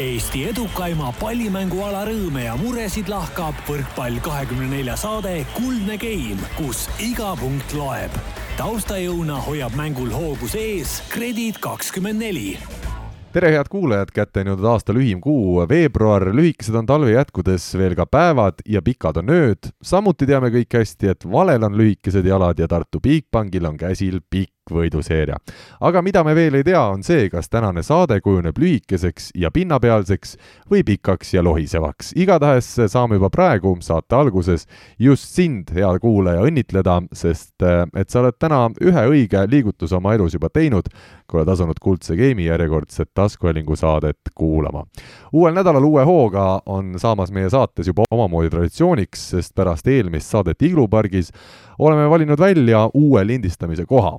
Eesti edukaima pallimänguala rõõme ja muresid lahkab võrkpall kahekümne nelja saade Kuldne Game, kus iga punkt loeb. taustajõuna hoiab mängul hoogus ees Kredit kakskümmend neli tere, head kuulajad, kätte on jõudnud aasta lühim kuu, veebruar, lühikesed on talve jätkudes veel ka päevad ja pikad on ööd. samuti teame kõik hästi, et valel on lühikesed jalad ja Tartu Bigbankil on käsil pikk võiduseeria. aga mida me veel ei tea, on see, kas tänane saade kujuneb lühikeseks ja pinnapealseks või pikaks ja lohisevaks. igatahes saame juba praegu, saate alguses, just sind, hea kuulaja, õnnitleda, sest eh, et sa oled täna ühe õige liigutuse oma elus juba teinud, kui oled asunud Kuldse Game'i järjekordset taskuhäälingu saadet kuulama. uuel nädalal uue hooga on saamas meie saates juba omamoodi traditsiooniks, sest pärast eelmist saadet Iglupargis oleme valinud välja uue lindistamise koha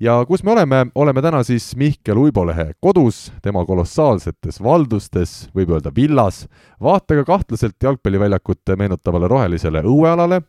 ja kus me oleme, oleme täna siis Mihkel Uibolehe kodus, tema kolossaalsetes valdustes, võib öelda villas, vaatega kahtlaselt jalgpalliväljakut meenutavale rohelisele õuealale,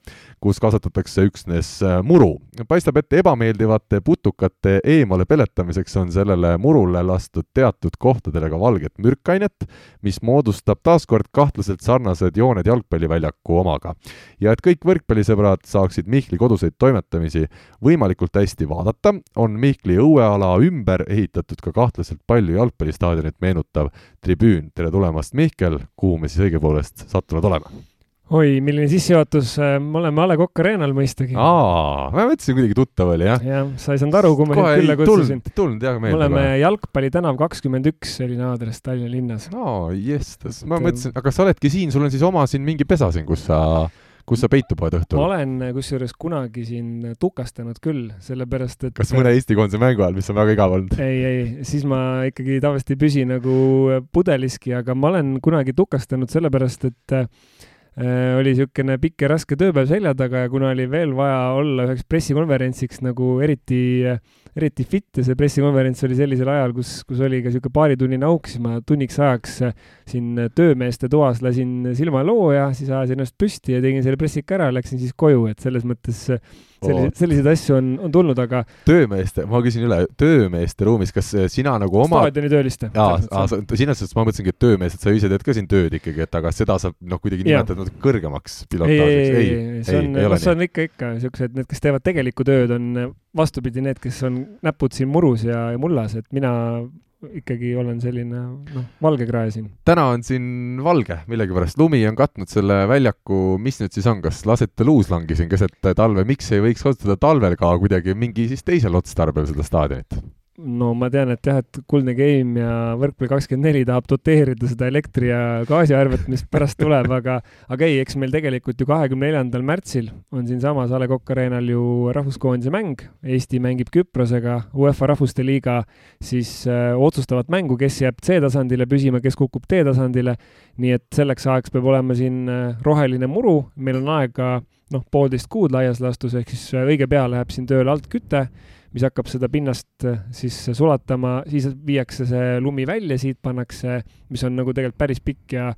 kus kasvatatakse üksnes äh, muru. paistab, et ebameeldivate putukate eemale peletamiseks on sellele murule lastud teatud kohtadele ka valget mürkainet, mis moodustab taaskord kahtlaselt sarnased jooned jalgpalliväljaku omaga. ja et kõik võrkpallisõbrad saaksid Mihkli koduseid toimetamisi võimalikult hästi vaadata, on Mihkli õueala ümber ehitatud ka kahtlaselt palju jalgpallistaadionit meenutav tribüün. tere tulemast, Mihkel, kuhu me siis õigupoolest sattunud oleme? oi, milline sissejuhatus, me oleme A Le Coq Arena'l mõistagi. aa, ma mõtlesin, kuidagi tuttav oli, jah. jah, sa ei saanud aru, kui ma sind külla kutsusin. tulnud jah meelde. me oleme Jalgpalli tänav kakskümmend üks, selline aadress Tallinna linnas. aa, jestas, ma mõtlesin, aga sa oledki siin, sul on siis oma siin mingi pesa siin, kus sa kus sa peitu poed õhtul? ma olen kusjuures kunagi siin tukastanud küll, sellepärast et kas mõne Eesti koondise mängu ajal, mis on väga igav olnud? ei, ei, siis ma ikkagi tavaliselt ei püsi nagu pudeliski, aga ma olen kunagi tukastanud sellepärast, et oli niisugune pikk ja raske tööpäev selja taga ja kuna oli veel vaja olla üheks pressikonverentsiks nagu eriti äh, eriti fit ja see pressikonverents oli sellisel ajal, kus, kus oli ka niisugune paaritunnine auk, siis ma tunniks ajaks siin töömeeste toas lasin silmaloo ja siis ajasin ennast püsti ja tegin selle pressika ära, läksin siis koju, et selles mõttes selliseid, selliseid asju on, on tulnud, aga töömeeste, ma küsin üle, töömeeste ruumis, kas sina nagu oma staadionitööliste. jaa, sina, sest ma mõtlesingi, et töömees, et sa ise teed ka siin tööd ikkagi, et aga seda sa noh, kuidagi nimetad natuke kõrgemaks pilotaažiks. ei, ei, ei, see on, noh, see on ikka, ikka niisugused, need, kes teevad tegelikku tööd, on vastupidi need, kes on näpud siin murus ja, ja mullas, et mina ikkagi olen selline noh, valgekrae siin. täna on siin valge millegipärast, lumi on katnud selle väljaku, mis nüüd siis on, kas lasete luuslangi siin keset talve, miks ei võiks kasutada talvel ka kuidagi mingi siis teisel otstarbel seda staadionit? No ma tean, et jah, et Kuldne Game ja Võrkpalli kakskümmend neli tahab doteerida seda elektri- ja gaasiarvet, mis pärast tuleb, aga aga ei, eks meil tegelikult ju kahekümne neljandal märtsil on siinsamas A Le Coq Arena'l ju rahvuskoondise mäng. Eesti mängib Küprosega UEFA Rahvuste Liiga siis äh, otsustavat mängu, kes jääb C-tasandile püsima, kes kukub D-tasandile. nii et selleks ajaks peab olema siin äh, roheline muru, meil on aega noh, poolteist kuud laias laastus, ehk siis äh, õige pea läheb siin tööle altküte mis hakkab seda pinnast äh, siis sulatama, siis viiakse see lumi välja, siit pannakse, mis on nagu tegelikult päris pikk ja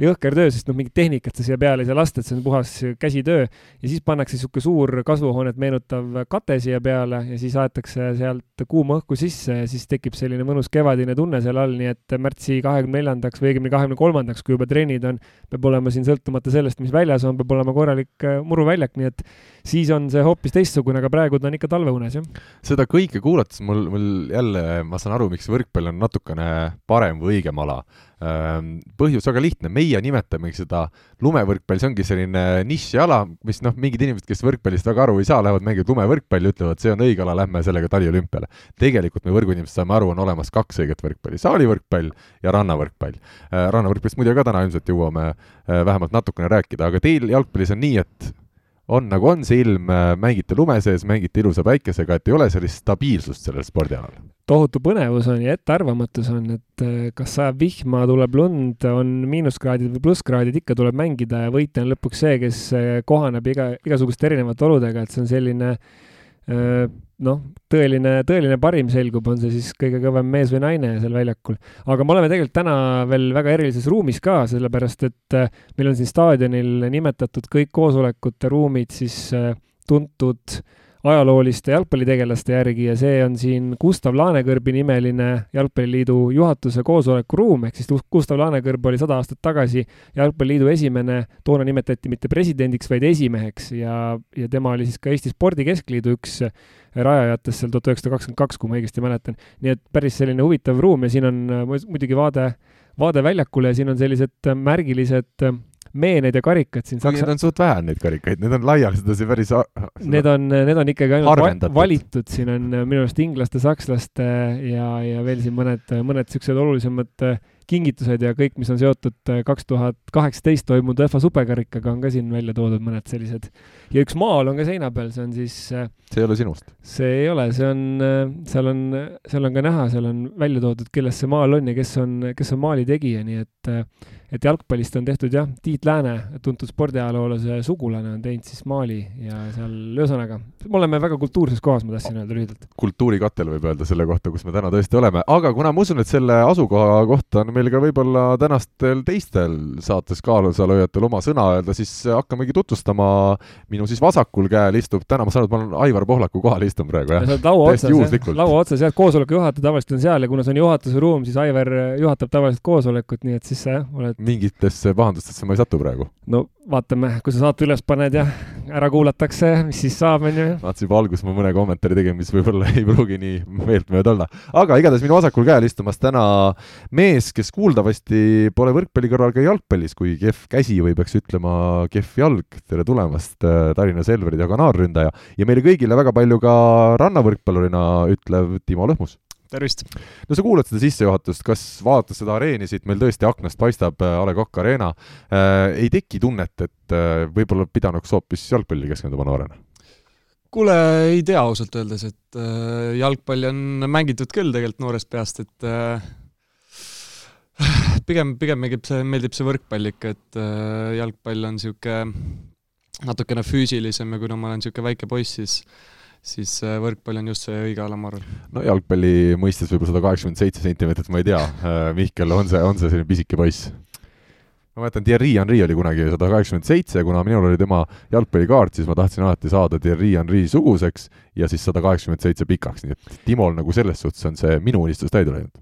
jõhker töö, sest noh, mingit tehnikat sa siia peale ei saa lasta, et see on puhas käsitöö. ja siis pannakse niisugune suur kasvuhoonet meenutav kate siia peale ja siis aetakse sealt kuuma õhku sisse ja siis tekib selline mõnus kevadine tunne seal all, nii et märtsi kahekümne neljandaks või õigemini kahekümne kolmandaks, kui juba trennid on, peab olema siin sõltumata sellest, mis väljas on, peab olema korralik äh, muruväljak, nii et siis on see hoopis teistsugune, aga praegu ta on ikka talveunes, jah. seda kõike kuulates mul, mul jälle, ma saan aru, miks võrkpall on natukene parem või õigem ala põhjus väga lihtne, meie nimetamegi seda lumevõrkpall, see ongi selline nišiala, mis noh, mingid inimesed, kes võrkpallist väga aru ei saa, lähevad mängivad lumevõrkpalli, ütlevad, see on õige ala, lähme sellega taliolümpiale. tegelikult me võrguinimesed saame aru, on olemas kaks õiget võrkpalli, saalivõrkpall ja rannavõrkpall. Ehm, rannavõrkpallist muidu ka täna ilmselt jõuame ehm, vähemalt natukene rääkida, aga teil jalgpallis on nii, et on nagu on see ilm, mängite lume sees, mängite ilusa päikesega, et ei ole sellist stabiilsust sellel spordialal. Tohutu põnevus on ja ettearvamatus on, et äh, kas sajab vihma, tuleb lund, on miinuskraadid või plusskraadid, ikka tuleb mängida ja võitja on lõpuks see, kes äh, kohaneb iga, igasuguste erinevate oludega, et see on selline äh, noh, tõeline, tõeline parim selgub, on see siis kõige kõvem mees või naine seal väljakul. aga me oleme tegelikult täna veel väga erilises ruumis ka, sellepärast et meil on siin staadionil nimetatud kõik koosolekute ruumid siis tuntud ajalooliste jalgpallitegelaste järgi ja see on siin Gustav Laanekõrbi nimeline Jalgpalliliidu juhatuse koosolekuruum, ehk siis Gustav Laanekõrb oli sada aastat tagasi Jalgpalliliidu esimene, toona nimetati mitte presidendiks, vaid esimeheks ja, ja tema oli siis ka Eesti Spordi Keskliidu üks rajajatest seal tuhat üheksasada kakskümmend kaks, kui ma õigesti mäletan. nii et päris selline huvitav ruum ja siin on muidugi vaade, vaade väljakule ja siin on sellised märgilised meened ja karikad siin Saksa. Need on suht vähe, neid karikaid, need on laiali sedasi päris. Need on, need on ikkagi ainult valitud, siin on minu arust inglaste, sakslaste ja, ja veel siin mõned, mõned siuksed olulisemad kingitused ja kõik, mis on seotud äh, kaks tuhat kaheksateist toimunud UEFA superkarikaga, on ka siin välja toodud mõned sellised. ja üks maal on ka seina peal, see on siis äh, see ei ole sinust? see ei ole, see on, äh, seal on, seal on ka näha, seal on välja toodud, kellest see maal on ja kes on, kes on maali tegija, nii et et jalgpallist on tehtud jah, Tiit Lääne, tuntud spordiajaloolase sugulane, on teinud siis maali ja seal, ühesõnaga, me oleme väga kultuurses kohas, ma tahtsin öelda lühidalt. kultuurikatel võib öelda selle kohta, kus me täna tõesti oleme, aga kuna ma usun, et selle asukoha kohta on meil ka võib-olla tänastel teistel saates kaalusalööjatel oma sõna öelda, siis hakkamegi tutvustama. minu siis vasakul käel istub, täna ma saan aru, et ma olen Aivar Pohlaku kohal istun praegu, jah? sa oled laua otsas, laua otsas, jah, koosoleku juhataja tavaliselt on seal ja kuna see on juhatuse ruum, siis Aivar juhatab tavaliselt koosolekut, nii et siis sa jah, oled mingitesse pahandustesse ma ei satu praegu. no vaatame, kui sa saate üles paned ja ära kuulatakse, mis siis saab, onju. vaatasin juba alguses ma mõne kommentaari tegin, mis võib-olla ei pruugi nii meeltmööda olla. aga igatahes minu vasakul käel istumas täna mees, kes kuuldavasti pole võrkpalli kõrval ka jalgpallis, kui kehv käsi või peaks ütlema kehv jalg. tere tulemast, äh, Tallinna Selverid ja kanaarründaja ja meile kõigile väga palju ka rannavõrkpallurina ütlev Timo Lõhmus tervist! no sa kuulad seda sissejuhatust, kas vaadates seda areeni siit, meil tõesti aknast paistab äh, A Le Coq Arena äh,, ei teki tunnet, et äh, võib-olla pidanuks hoopis jalgpalli keskenduma noorena? kuule, ei tea ausalt öeldes, et äh, jalgpalli on mängitud küll tegelikult noorest peast, et äh, pigem, pigem meeldib see, meeldib see võrkpall ikka, et äh, jalgpall on niisugune natukene füüsilisem ja kuna ma olen niisugune väike poiss, siis siis äh, võrkpall on just see õige ala, ma arvan. no jalgpalli mõistes võib-olla sada kaheksakümmend seitse sentimeetrit, ma ei tea, äh, Mihkel, on see, on see selline pisike poiss? ma mäletan, Thierry Henry oli kunagi sada kaheksakümmend seitse, kuna minul oli tema jalgpallikaart, siis ma tahtsin alati saada Thierry Henry suguseks ja siis sada kaheksakümmend seitse pikaks, nii et Timol nagu selles suhtes on see minu unistus täide läinud.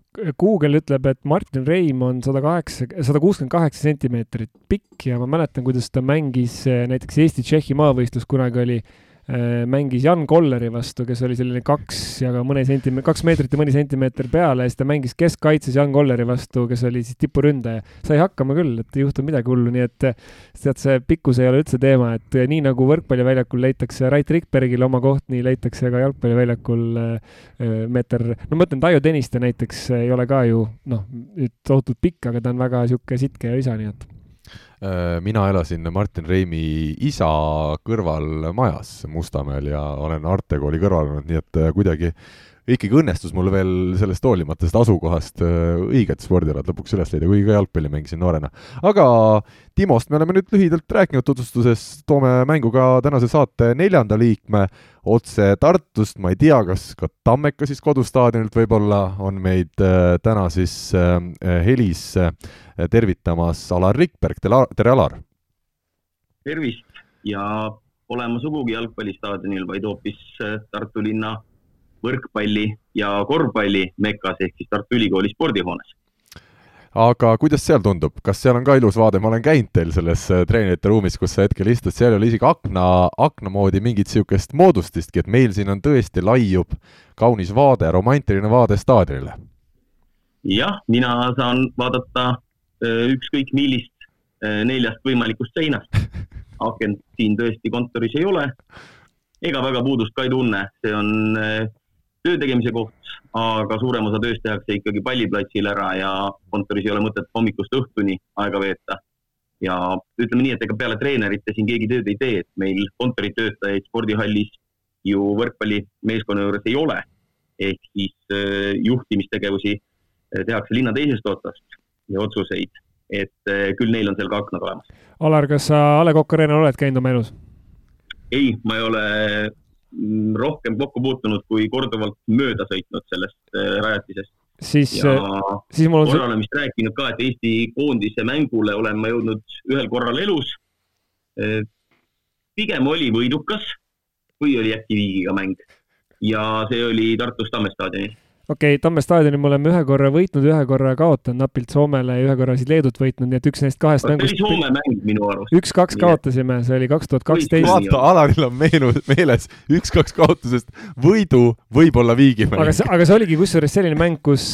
Google ütleb, et Martin Reim on sada kaheksa, sada kuuskümmend kaheksa sentimeetrit pikk ja ma mäletan, kuidas ta mängis äh, näiteks Eesti-Tšehhi maavõistlus kunagi oli mängis Jan Kolleri vastu, kes oli selline kaks ja ka mõni sentime-, kaks meetrit ja mõni sentimeeter peale ja siis ta mängis keskkaitses Jan Kolleri vastu, kes oli siis tipuründaja. sai hakkama küll, et ei juhtunud midagi hullu, nii et tead, see pikkus ei ole üldse teema, et nii nagu võrkpalliväljakul leitakse Rait Rikbergile oma koht, nii leitakse ka jalgpalliväljakul äh, äh, meeter, no ma ütlen, Taio Tõniste näiteks ei ole ka ju noh, tohutult pikk, aga ta on väga niisugune sitke ja isa, nii et Äh, mina elasin Martin Reimi isa kõrval majas Mustamäel ja olen Arte kooli kõrval olnud, nii et äh, kuidagi ikkagi õnnestus mul veel sellest hoolimata, sellest asukohast äh, õiget spordialad lõpuks üles leida, kuigi ka jalgpalli mängisin noorena. aga Timost me oleme nüüd lühidalt rääkinud tutvustuses, toome mängu ka tänase saate neljanda liikme otse Tartust, ma ei tea, kas ka Tammeka siis kodustaadionilt võib-olla on meid äh, täna siis äh, helis tervitamas Alar Rikberg, tere Alar! tervist ja pole ma sugugi jalgpallistaadionil, vaid hoopis Tartu linna võrkpalli ja korvpalli mekas ehk siis Tartu Ülikooli spordihoones. aga kuidas seal tundub, kas seal on ka ilus vaade, ma olen käinud teil selles äh, treenerite ruumis, kus sa hetkel istud, seal ei ole isegi akna, akna moodi mingit niisugust moodustistki, et meil siin on tõesti laiub kaunis vaade, romantiline vaade staadionile. jah, mina saan vaadata äh, ükskõik millist äh, neljast võimalikust seinast. akent siin tõesti kontoris ei ole ega väga puudust ka ei tunne, see on töö tegemise koht, aga suurem osa tööst tehakse ikkagi palliplatsil ära ja kontoris ei ole mõtet hommikust õhtuni aega veeta. ja ütleme nii, et ega peale treenerite siin keegi tööd ei tee, et meil kontoritöötajaid spordihallis ju võrkpallimeeskonna juures ei ole. ehk siis äh, juhtimistegevusi äh, tehakse linna teisest otsast ja otsuseid, et äh, küll neil on seal ka aknad olemas. Alar, kas sa A Le Coq Arena'l oled käinud oma elus? ei, ma ei ole rohkem kokku puutunud kui korduvalt mööda sõitnud sellest äh, rajatisest. siis, äh, siis mul on korra olen vist rääkinud ka, et Eesti koondise mängule olen ma jõudnud ühel korral elus. Äh, pigem oli võidukas, või oli äkki Viigiga mäng. ja see oli Tartus Tamme staadionil okei okay,, Tamme staadioni me oleme ühe korra võitnud, ühe korra kaotanud napilt Soomele ja ühe korra siis Leedut võitnud, nii et üks neist kahest mängust. see oli Soome mäng minu arust. üks-kaks kaotasime, see oli kaks tuhat kaksteist. vaata, Alaril on meenu, meeles üks-kaks kaotusest võidu, võib-olla Viigi mäng. aga see, aga see oligi kusjuures selline mäng, kus,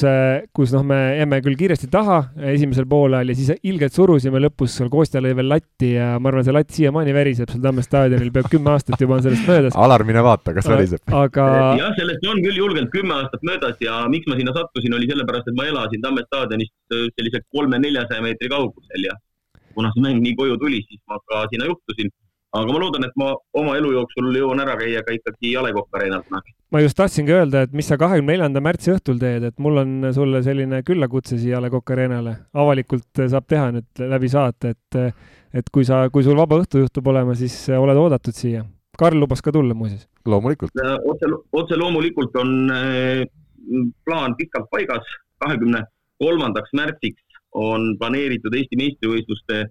kus noh, me jäime küll kiiresti taha esimesel poolajal ja siis ilgelt surusime lõpus, seal Kostja lõi veel latti ja ma arvan, see latt siiamaani veriseb seal Tamme staadionil, peab kümme aastat juba on sellest möödas. Alar, mine vaata, kas väriseb. aga. jah, sellest on küll julgelt kümme aastat möödas ja miks ma sinna sattusin, oli sellepärast, et ma elasin Tamme staadionist äh, sellise kolme-neljasaja meetri kaugusel ja kuna see mäng nii koju tuli, siis ma ka sinna juhtusin. aga ma loodan, et ma oma elu jooksul jõuan ära käia ka ikkagi A Le Coq Arena'l kunagi. ma just tahtsingi öelda, et mis sa kahekümne neljanda märtsi õhtul teed, et mul on sulle selline küllakutse siia A Le Coq Arena'le. avalikult saab teha nüüd läbi saate, et, et kui sa, kui sul vaba õhtu juhtub olema, siis oled oodatud siia Karl lubas ka tulla muuseas. loomulikult. otse, otse loomulikult on äh, plaan pikalt paigas, kahekümne kolmandaks märtsiks on planeeritud Eesti meistrivõistluste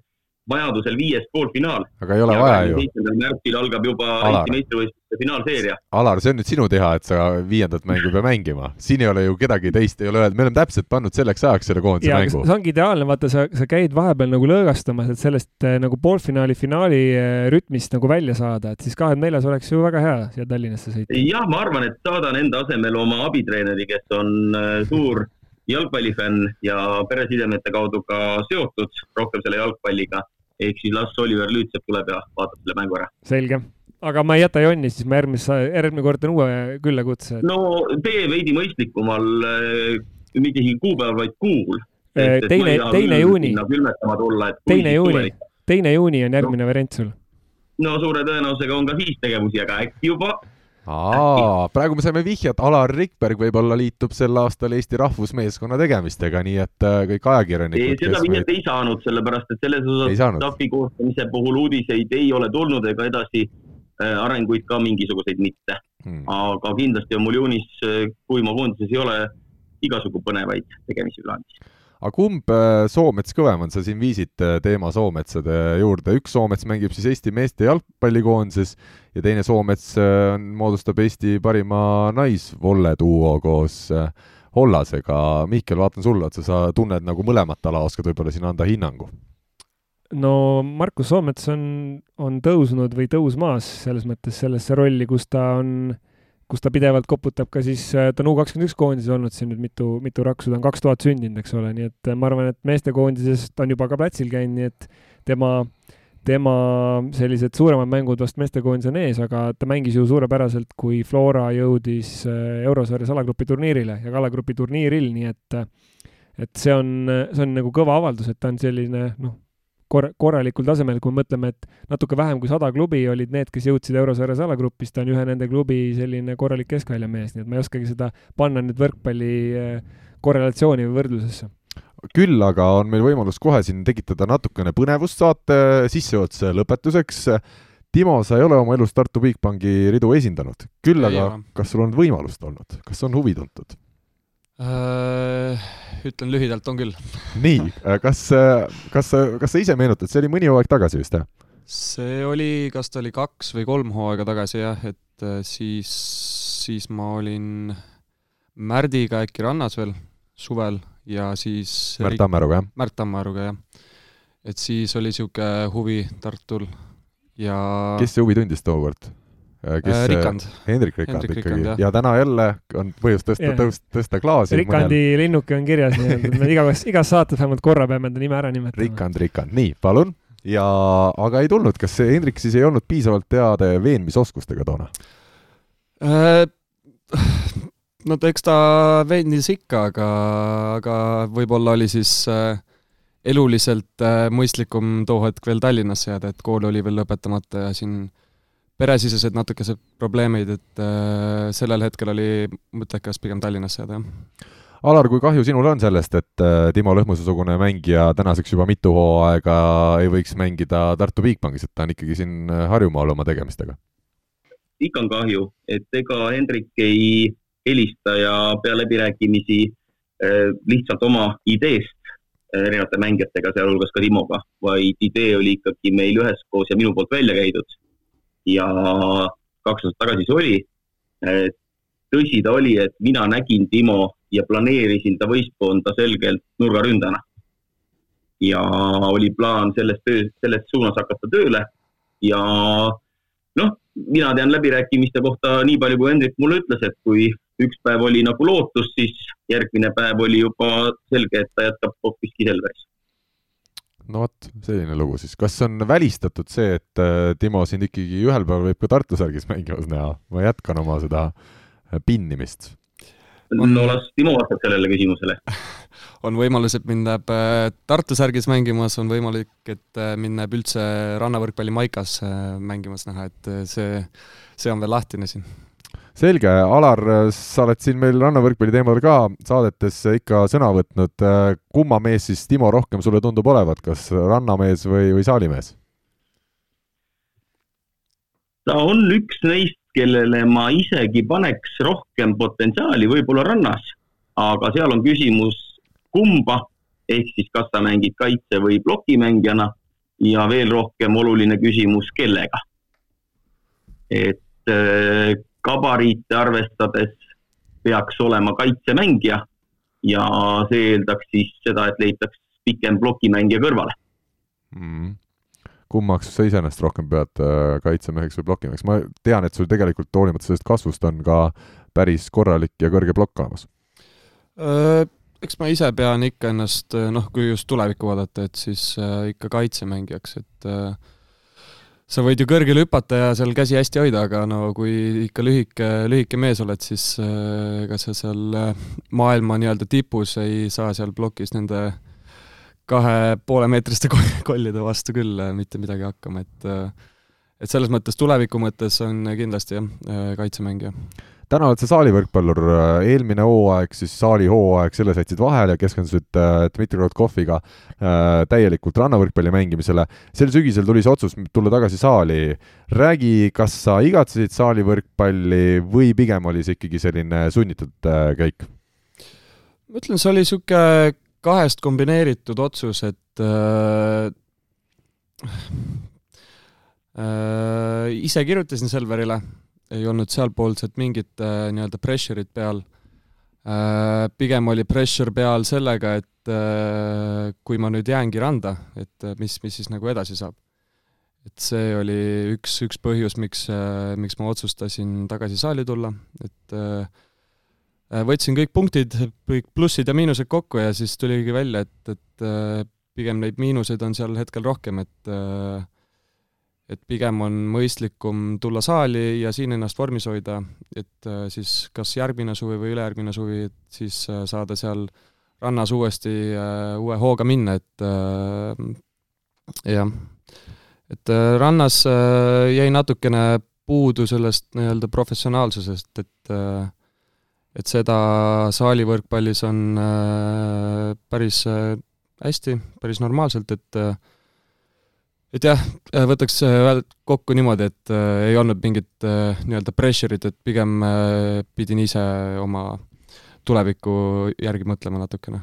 vajadusel viies poolfinaal. aga ei ole ja vaja ju. seitsmendal märtsil algab juba Alar. Eesti meistrivõistluste finaalseeria. Alar, see on nüüd sinu teha, et sa viiendat mängu ei pea mängima. siin ei ole ju kedagi teist ei ole öelnud, me oleme täpselt pannud selleks ajaks selle koondise ja, mängu. see ongi ideaalne, vaata, sa, sa käid vahepeal nagu lõõgastamas, et sellest äh, nagu poolfinaali, finaali äh, rütmist nagu välja saada, et siis kahekümne neljas oleks ju väga hea siia Tallinnasse sõita. jah, ma arvan, et saadan enda asemel oma abitreeneri, kes on äh, suur jalgpallifänn ja peresidemete kaudu ka seotud rohkem selle jalgpalliga ehk siis las Oliver Lüütsepp tuleb ja vaatab selle mängu ära. selge, aga ma ei jäta jonni, siis ma järgmise, järgmine kord teen uue küllakutse. no tee veidi mõistlikumal, äh, mitte isegi kuupäeval, vaid kuul. Äh, teine, teine juuni. külmetama tulla, et teine juuni, teine juuni on järgmine no. variant sul. no suure tõenäosusega on ka siis tegevusi, aga äkki juba aa, praegu me saime vihjet, Alar Rikberg võib-olla liitub sel aastal Eesti rahvusmeeskonna tegemistega, nii et äh, kõik ajakirjanikud. seda vihjet ei saanud, sellepärast et selles osas staff'i koostamise puhul uudiseid ei ole tulnud ega edasi äh, arenguid ka mingisuguseid mitte. Hmm.. aga kindlasti on mul juunis, äh, kui ma koondises ei ole, igasugu põnevaid tegemisi plaanis aga kumb äh, Soomets kõvem on, sa siin viisid äh, teema soometsade juurde, üks soomets mängib siis Eesti meeste jalgpallikoondises ja teine soomets äh, moodustab Eesti parima naisvolleduo koos Hollasega. Mihkel, vaatan sulle otsa, sa tunned nagu mõlemat ala, oskad võib-olla siin anda hinnangu? no Markus Soomets on, on tõusnud või tõusmas selles mõttes sellesse rolli, kus ta on äh, kus ta pidevalt koputab ka siis, äh, ta on U kakskümmend üks koondises olnud siin nüüd mitu, mitu raksu, ta on kaks tuhat sündinud, eks ole, nii et äh, ma arvan, et meestekoondises ta on juba ka platsil käinud, nii et tema, tema sellised suuremad mängud vast meestekoondis on ees, aga ta mängis ju suurepäraselt, kui Flora jõudis äh, eurosarjas alagrupi turniirile ja ka alagrupi turniiril, nii et et see on, see on nagu kõva avaldus, et ta on selline noh, kor-, korralikul tasemel, kui mõtleme, et natuke vähem kui sada klubi olid need, kes jõudsid eurosarjas alagrupis, ta on ühe nende klubi selline korralik keskväljamees, nii et ma ei oskagi seda panna nüüd võrkpalli eh, korrelatsiooni või võrdlusesse küll aga on meil võimalus kohe siin tekitada natukene põnevust saate sissejuhatuse lõpetuseks. Timo, sa ei ole oma elus Tartu Bigbanki ridu esindanud, küll aga kas sul on võimalust olnud, kas on huvi tuntud? Äh, ütlen lühidalt, on küll. nii, äh, kas, äh, kas, kas sa ise meenutad, see oli mõni hooaeg tagasi vist, jah? see oli, kas ta oli kaks või kolm hooaega tagasi jah, et siis, siis ma olin Märdiga äkki rannas veel suvel ja siis Märt Tammeruga, jah? Märt Tammeruga, jah. et siis oli niisugune huvi Tartul ja kes see huvi tundis tookord? Äh, kes äh, Rikand. Hendrik Rikand Hendrik ikkagi Rikand, ja täna jälle on põhjust tõsta yeah., tõsta, tõsta klaasi. Rikandi mõnel... linnuke on kirjas nii-öelda, me igas, igas saates vähemalt korra peame enda nime ära nimetama. Rikand, Rikand, nii, palun. ja, aga ei tulnud, kas see Hendrik siis ei olnud piisavalt heade veenmisoskustega toona äh,? no eks ta veenis ikka, aga, aga võib-olla oli siis äh, eluliselt äh, mõistlikum too hetk veel Tallinnasse jääda, et kool oli veel lõpetamata ja siin äh, peresisesed natukesed probleemid, et äh, sellel hetkel oli mõttekas pigem Tallinnasse jääda, jah. Alar, kui kahju sinul on sellest, et äh, Timo Lõhmuse-sugune mängija tänaseks juba mitu hooaega ei võiks mängida Tartu Bigbankis, et ta on ikkagi siin äh, Harjumaal oma tegemistega? ikka on kahju, et ega Hendrik ei helista ja pea läbirääkimisi äh, lihtsalt oma ideest äh, erinevate mängijatega, sealhulgas ka Timoga, vaid idee oli ikkagi meil üheskoos ja minu poolt välja käidud ja kaks aastat tagasi see oli. tõsi ta oli, et mina nägin Timo ja planeerisin ta võistkonda selgelt nurgaründajana. ja oli plaan selles töö, selles suunas hakata tööle ja noh, mina tean läbirääkimiste kohta nii palju, kui Hendrik mulle ütles, et kui üks päev oli nagu lootus, siis järgmine päev oli juba selge, et ta jätkab hoopiski Selveris. No vot, selline lugu siis. kas on välistatud see, et äh, Timo sind ikkagi ühel päeval võib ka Tartu särgis mängimas näha? ma jätkan oma seda äh, pinnimist. no las Timo vastab sellele küsimusele on võimalus, et mind näeb äh, Tartu särgis mängimas, on võimalik, et mind näeb üldse rannavõrkpalli Maikas mängimas näha, et see, see on veel lahtine siin selge, Alar, sa oled siin meil rannavõrkpalli teemadel ka saadetes ikka sõna võtnud. kumma mees siis, Timo, rohkem sulle tundub olevat, kas rannamees või, või saalimees? ta on üks neist, kellele ma isegi paneks rohkem potentsiaali võib-olla rannas, aga seal on küsimus, kumba, ehk siis kas sa mängid kaitse- või plokimängijana ja veel rohkem oluline küsimus, kellega. et gabariite arvestades peaks olema kaitsemängija ja see eeldaks siis seda, et leitaks pikem plokimängija kõrvale mm.. kummaks sa iseenesest rohkem pead, äh, kaitsemeheks või plokimeheks? ma tean, et sul tegelikult hoolimata sellest kasvust on ka päris korralik ja kõrge plokk olemas. eks ma ise pean ikka ennast, noh, kui just tulevikku vaadata, et siis äh, ikka kaitsemängijaks, et äh, sa võid ju kõrgele hüpata ja seal käsi hästi hoida, aga no kui ikka lühike, lühike mees oled, siis äh, ega sa seal äh, maailma nii-öelda tipus ei saa seal plokis nende kahe poolemeetriste kollide vastu küll äh, mitte midagi hakkama, et et selles mõttes tuleviku mõttes on kindlasti jah, kaitsemängija täna oled sa saalivõrkpallur, eelmine hooaeg, siis saali hooaeg, selle sa jätsid vahele ja keskendusid äh, Dmitri Rotkoviga äh, täielikult rannavõrkpalli mängimisele. sel sügisel tuli see otsus tulla tagasi saali. räägi, kas sa igatsesid saalivõrkpalli või pigem oli see ikkagi selline sunnitud äh, käik? ma ütlen, see oli niisugune kahest kombineeritud otsus, et äh, äh, ise kirjutasin Selverile ei olnud sealpoolset mingit äh, nii-öelda pressure'it peal äh,. pigem oli pressure peal sellega, et äh, kui ma nüüd jäängi randa, et äh, mis, mis siis nagu edasi saab. et see oli üks, üks põhjus, miks äh,, miks ma otsustasin tagasi saali tulla, et äh, võtsin kõik punktid, kõik plussid ja miinused kokku ja siis tuligi välja, et, et äh, pigem neid miinuseid on seal hetkel rohkem, et äh, et pigem on mõistlikum tulla saali ja siin ennast vormis hoida, et äh, siis kas järgmine suvi või ülejärgmine suvi, et siis äh, saada seal rannas uuesti äh, uue hooga minna, et jah, et rannas jäi natukene puudu sellest nii-öelda professionaalsusest, et et seda saalivõrkpallis on päris hästi, päris normaalselt, et et jah, äh, võtaks äh, kokku niimoodi, et äh, ei olnud mingit äh, nii-öelda pressure'it, et pigem äh, pidin ise oma tuleviku järgi mõtlema natukene.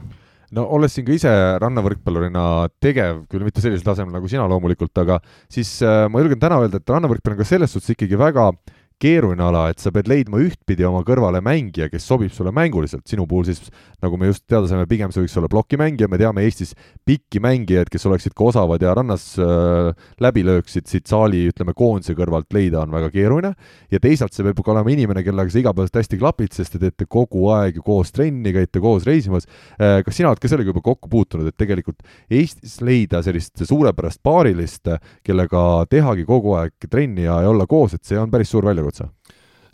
No olles siin ka ise rannavõrkpallurina tegev, küll mitte sellisel tasemel nagu sina loomulikult, aga siis äh, ma julgen täna öelda, et rannavõrkpall on ka selles suhtes ikkagi väga äh, keeruline ala, et sa pead leidma ühtpidi oma kõrvale mängija, kes sobib sulle mänguliselt, sinu puhul siis nagu me just teada saime, pigem see võiks olla plokimängija, me teame Eestis pikki mängijaid, kes oleksid ka osavad ja rannas äh, läbi lööksid siit saali, ütleme, koondise kõrvalt leida on väga keeruline, ja teisalt see peab ka olema inimene, kellega sa igapäevaselt hästi klapid, sest te teete kogu aeg ju koos trenni, käite koos reisimas. Äh,, kas sina oled ka sellega juba kokku puutunud, et tegelikult Eestis leida sellist suurepärast paarilist, kellega tehagi kogu aeg trenni ja, ja olla koos, et see on päris suur väljakutse? Väljakutse?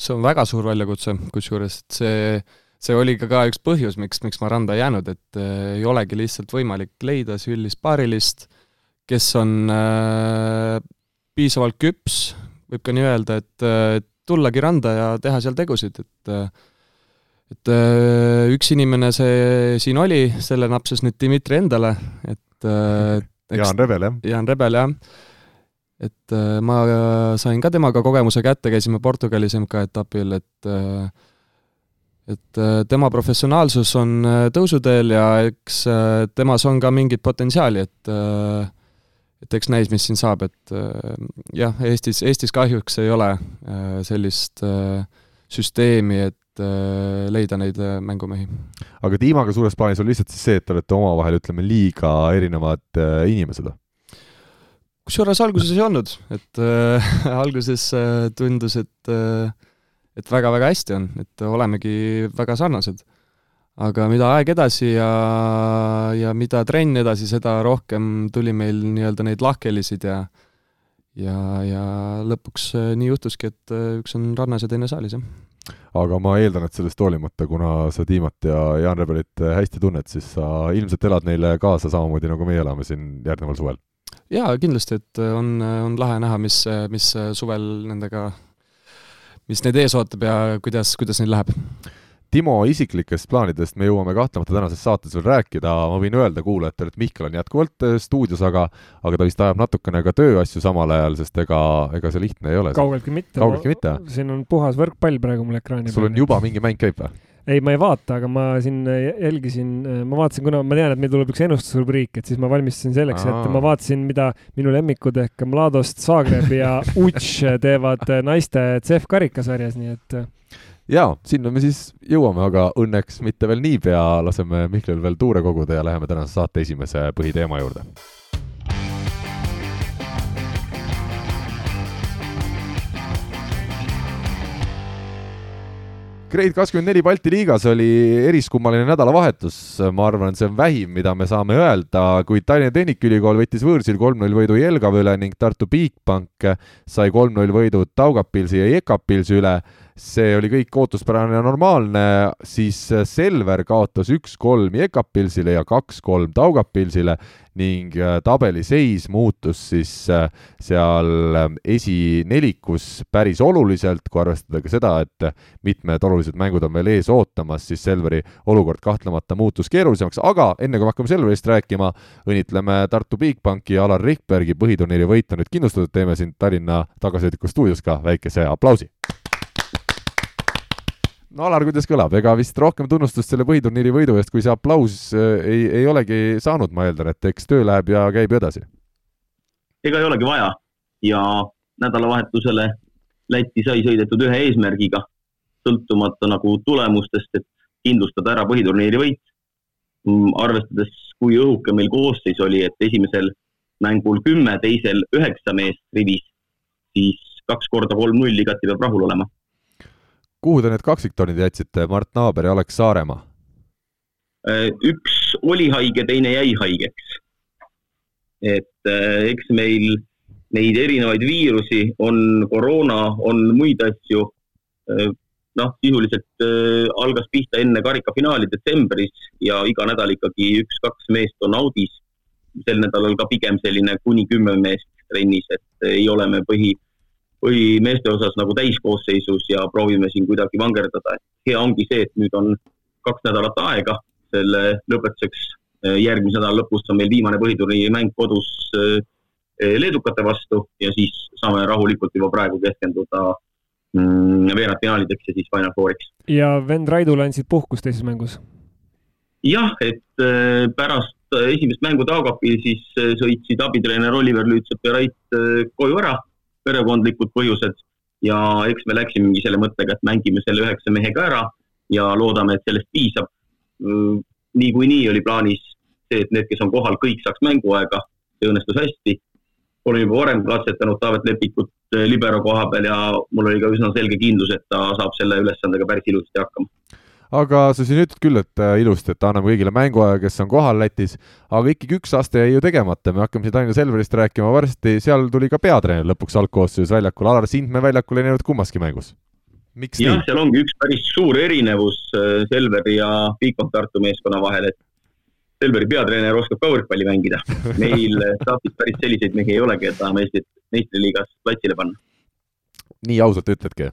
see on väga suur väljakutse, kusjuures see, see oli ka, ka üks põhjus, miks, miks ma randa ei jäänud, et äh, ei olegi lihtsalt võimalik leida sellist paarilist, kes on äh, piisavalt küps, võib ka nii öelda, et äh, tullagi randa ja teha seal tegusid, et äh, et äh, üks inimene see siin oli, selle napsas nüüd Dmitri endale, et äh, eks, Jaan Rebel, jah? Jaan Rebel, jah et äh, ma äh, sain ka temaga kogemuse kätte, käisime Portugalis MK-etapil, et äh, et tema professionaalsus on tõusuteel ja eks temas on ka mingit potentsiaali, et et eks näis, mis siin saab, et jah, Eestis, Eestis kahjuks ei ole sellist süsteemi, et leida neid mängumehi. aga tiimaga suures plaanis on lihtsalt siis see, et te olete omavahel, ütleme, liiga erinevad inimesed? Kusjuures alguses ei olnud, et äh, alguses äh, tundus, et äh, et väga-väga hästi on, et olemegi väga sarnased. aga mida aeg edasi ja, ja mida trenn edasi, seda rohkem tuli meil nii-öelda neid lahkhelisid ja ja, ja lõpuks äh, nii juhtuski, et äh, üks on rannas ja teine saalis, jah. aga ma eeldan, et sellest hoolimata, kuna sa Tiimat ja Jaan Rebelit hästi tunned, siis sa ilmselt elad neile kaasa samamoodi, nagu meie elame siin järgneval suvel jaa, kindlasti, et äh, on, äh, on lahe näha, mis, äh, mis suvel nendega, mis neid ees ootab ja kuidas, kuidas neil läheb. Timo isiklikest plaanidest me jõuame kahtlemata tänases saates veel rääkida, ma võin öelda kuulajatele, et Mihkel on jätkuvalt stuudios, aga aga ta vist ajab natukene ka tööasju samal ajal, sest ega, ega see lihtne ei ole. kaugeltki mitte. kaugeltki mitte? siin on puhas võrkpall praegu mul ekraani peal. sul on juba mingi mäng käib või? Ei, ma ei vaata, aga ma siin jälgisin, ma vaatasin, kuna ma tean, et meil tuleb üks ennustusrubriik, et siis ma valmistusin selleks, et ma vaatasin, mida minu lemmikud ehk Mladost Zagreb ja Uč teevad naiste CEF karikasarjas, nii et. jaa, sinna me siis jõuame, aga õnneks mitte veel niipea, laseme Mihklil veel tuure koguda ja läheme tänase saate esimese põhiteema juurde Grade kakskümmend neli Balti liigas oli eriskummaline nädalavahetus, ma arvan, see on vähim, mida me saame öelda, kuid Tallinna Tehnikaülikool võttis võõrsil kolm-null võidu Jelgava üle ning Tartu Bigbank sai kolm-null võidu Taugapilsi ja Jekapilsi üle see oli kõik ootuspärane ja normaalne, siis Selver kaotas üks-kolm Jekapilsile ja kaks-kolm Taugapilsile ning äh, tabeli seis muutus siis äh, seal äh, esinelikus päris oluliselt, kui arvestada ka seda, et mitmed olulised mängud on veel ees ootamas, siis Selveri olukord kahtlemata muutus keerulisemaks, aga enne kui me hakkame Selverist rääkima, õnnitleme Tartu Bigbanki ja Alar Rikbergi põhiturniiri võitu nüüd kindlustatud, teeme siin Tallinna tagasihoidlikus stuudios ka väikese aplausi no Alar, kuidas kõlab, ega vist rohkem tunnustust selle põhiturniiri võidu eest, kui see aplaus äh, ei, ei olegi saanud, ma eeldan, et eks töö läheb ja käib edasi? ega ei olegi vaja ja nädalavahetusele Lätti sai sõidetud ühe eesmärgiga, sõltumata nagu tulemustest, et kindlustada ära põhiturniiri võit. Mm, arvestades, kui õhuke meil koosseis oli, et esimesel mängul kümme, teisel üheksa meest rivis, siis kaks korda kolm-null igati peab rahul olema kuhu te need kaksiktornid jätsite, Mart Naaber ja Alex Saaremaa? Äh, üks oli haige, teine jäi haigeks. et äh, eks meil neid erinevaid viirusi on, koroona, on muid asju. Äh, noh, sisuliselt algas pihta enne karikafinaali detsembris ja iga nädal ikkagi üks-kaks meest on audis. sel nädalal ka pigem selline kuni kümme meest trennis, et ei ole me põhi põhimeeste osas nagu täiskoosseisus ja proovime siin kuidagi vangerdada, et hea ongi see, et nüüd on kaks nädalat aega selle lõpetuseks. järgmise nädala lõpus on meil viimane põhiturniiri mäng kodus eh, leedukate vastu ja siis saame rahulikult juba praegu keskenduda mm, veerandfinaalideks ja siis Final Fouriks. ja vend Raidule andsid puhkust teises mängus? jah, et eh, pärast esimest mängu Taagapil siis eh, sõitsid abitreener Oliver Lüütsepp ja Rait koju ära perekondlikud põhjused ja eks me läksimegi selle mõttega, et mängime selle üheksa mehega ära ja loodame, et sellest piisab. Mm, niikuinii oli plaanis see, et need, kes on kohal, kõik saaks mänguaega, see õnnestus hästi. olen juba varem katsetanud Taavet Lepikut eh, libero koha peal ja mul oli ka üsna selge kindlus, et ta saab selle ülesandega päris ilusasti hakkama aga sa siin ütled küll, et äh, ilusti, et anname kõigile mänguaja, kes on kohal Lätis, aga ikkagi üks aste jäi ju tegemata, me hakkame siin Tallinna Selverist rääkima varsti, seal tuli ka peatreener lõpuks algkoosseisus väljakule, Alar Sind me väljakul ei näinud kummaski mängus. jah, seal ongi üks päris suur erinevus äh, Selveri ja Bigbank Tartu meeskonna vahel, et Selveri peatreener oskab ka võrkpalli mängida. meil staafis päris selliseid mehi ei ole, keda Eestit meistriliigas platsile panna. nii ausalt ütledki?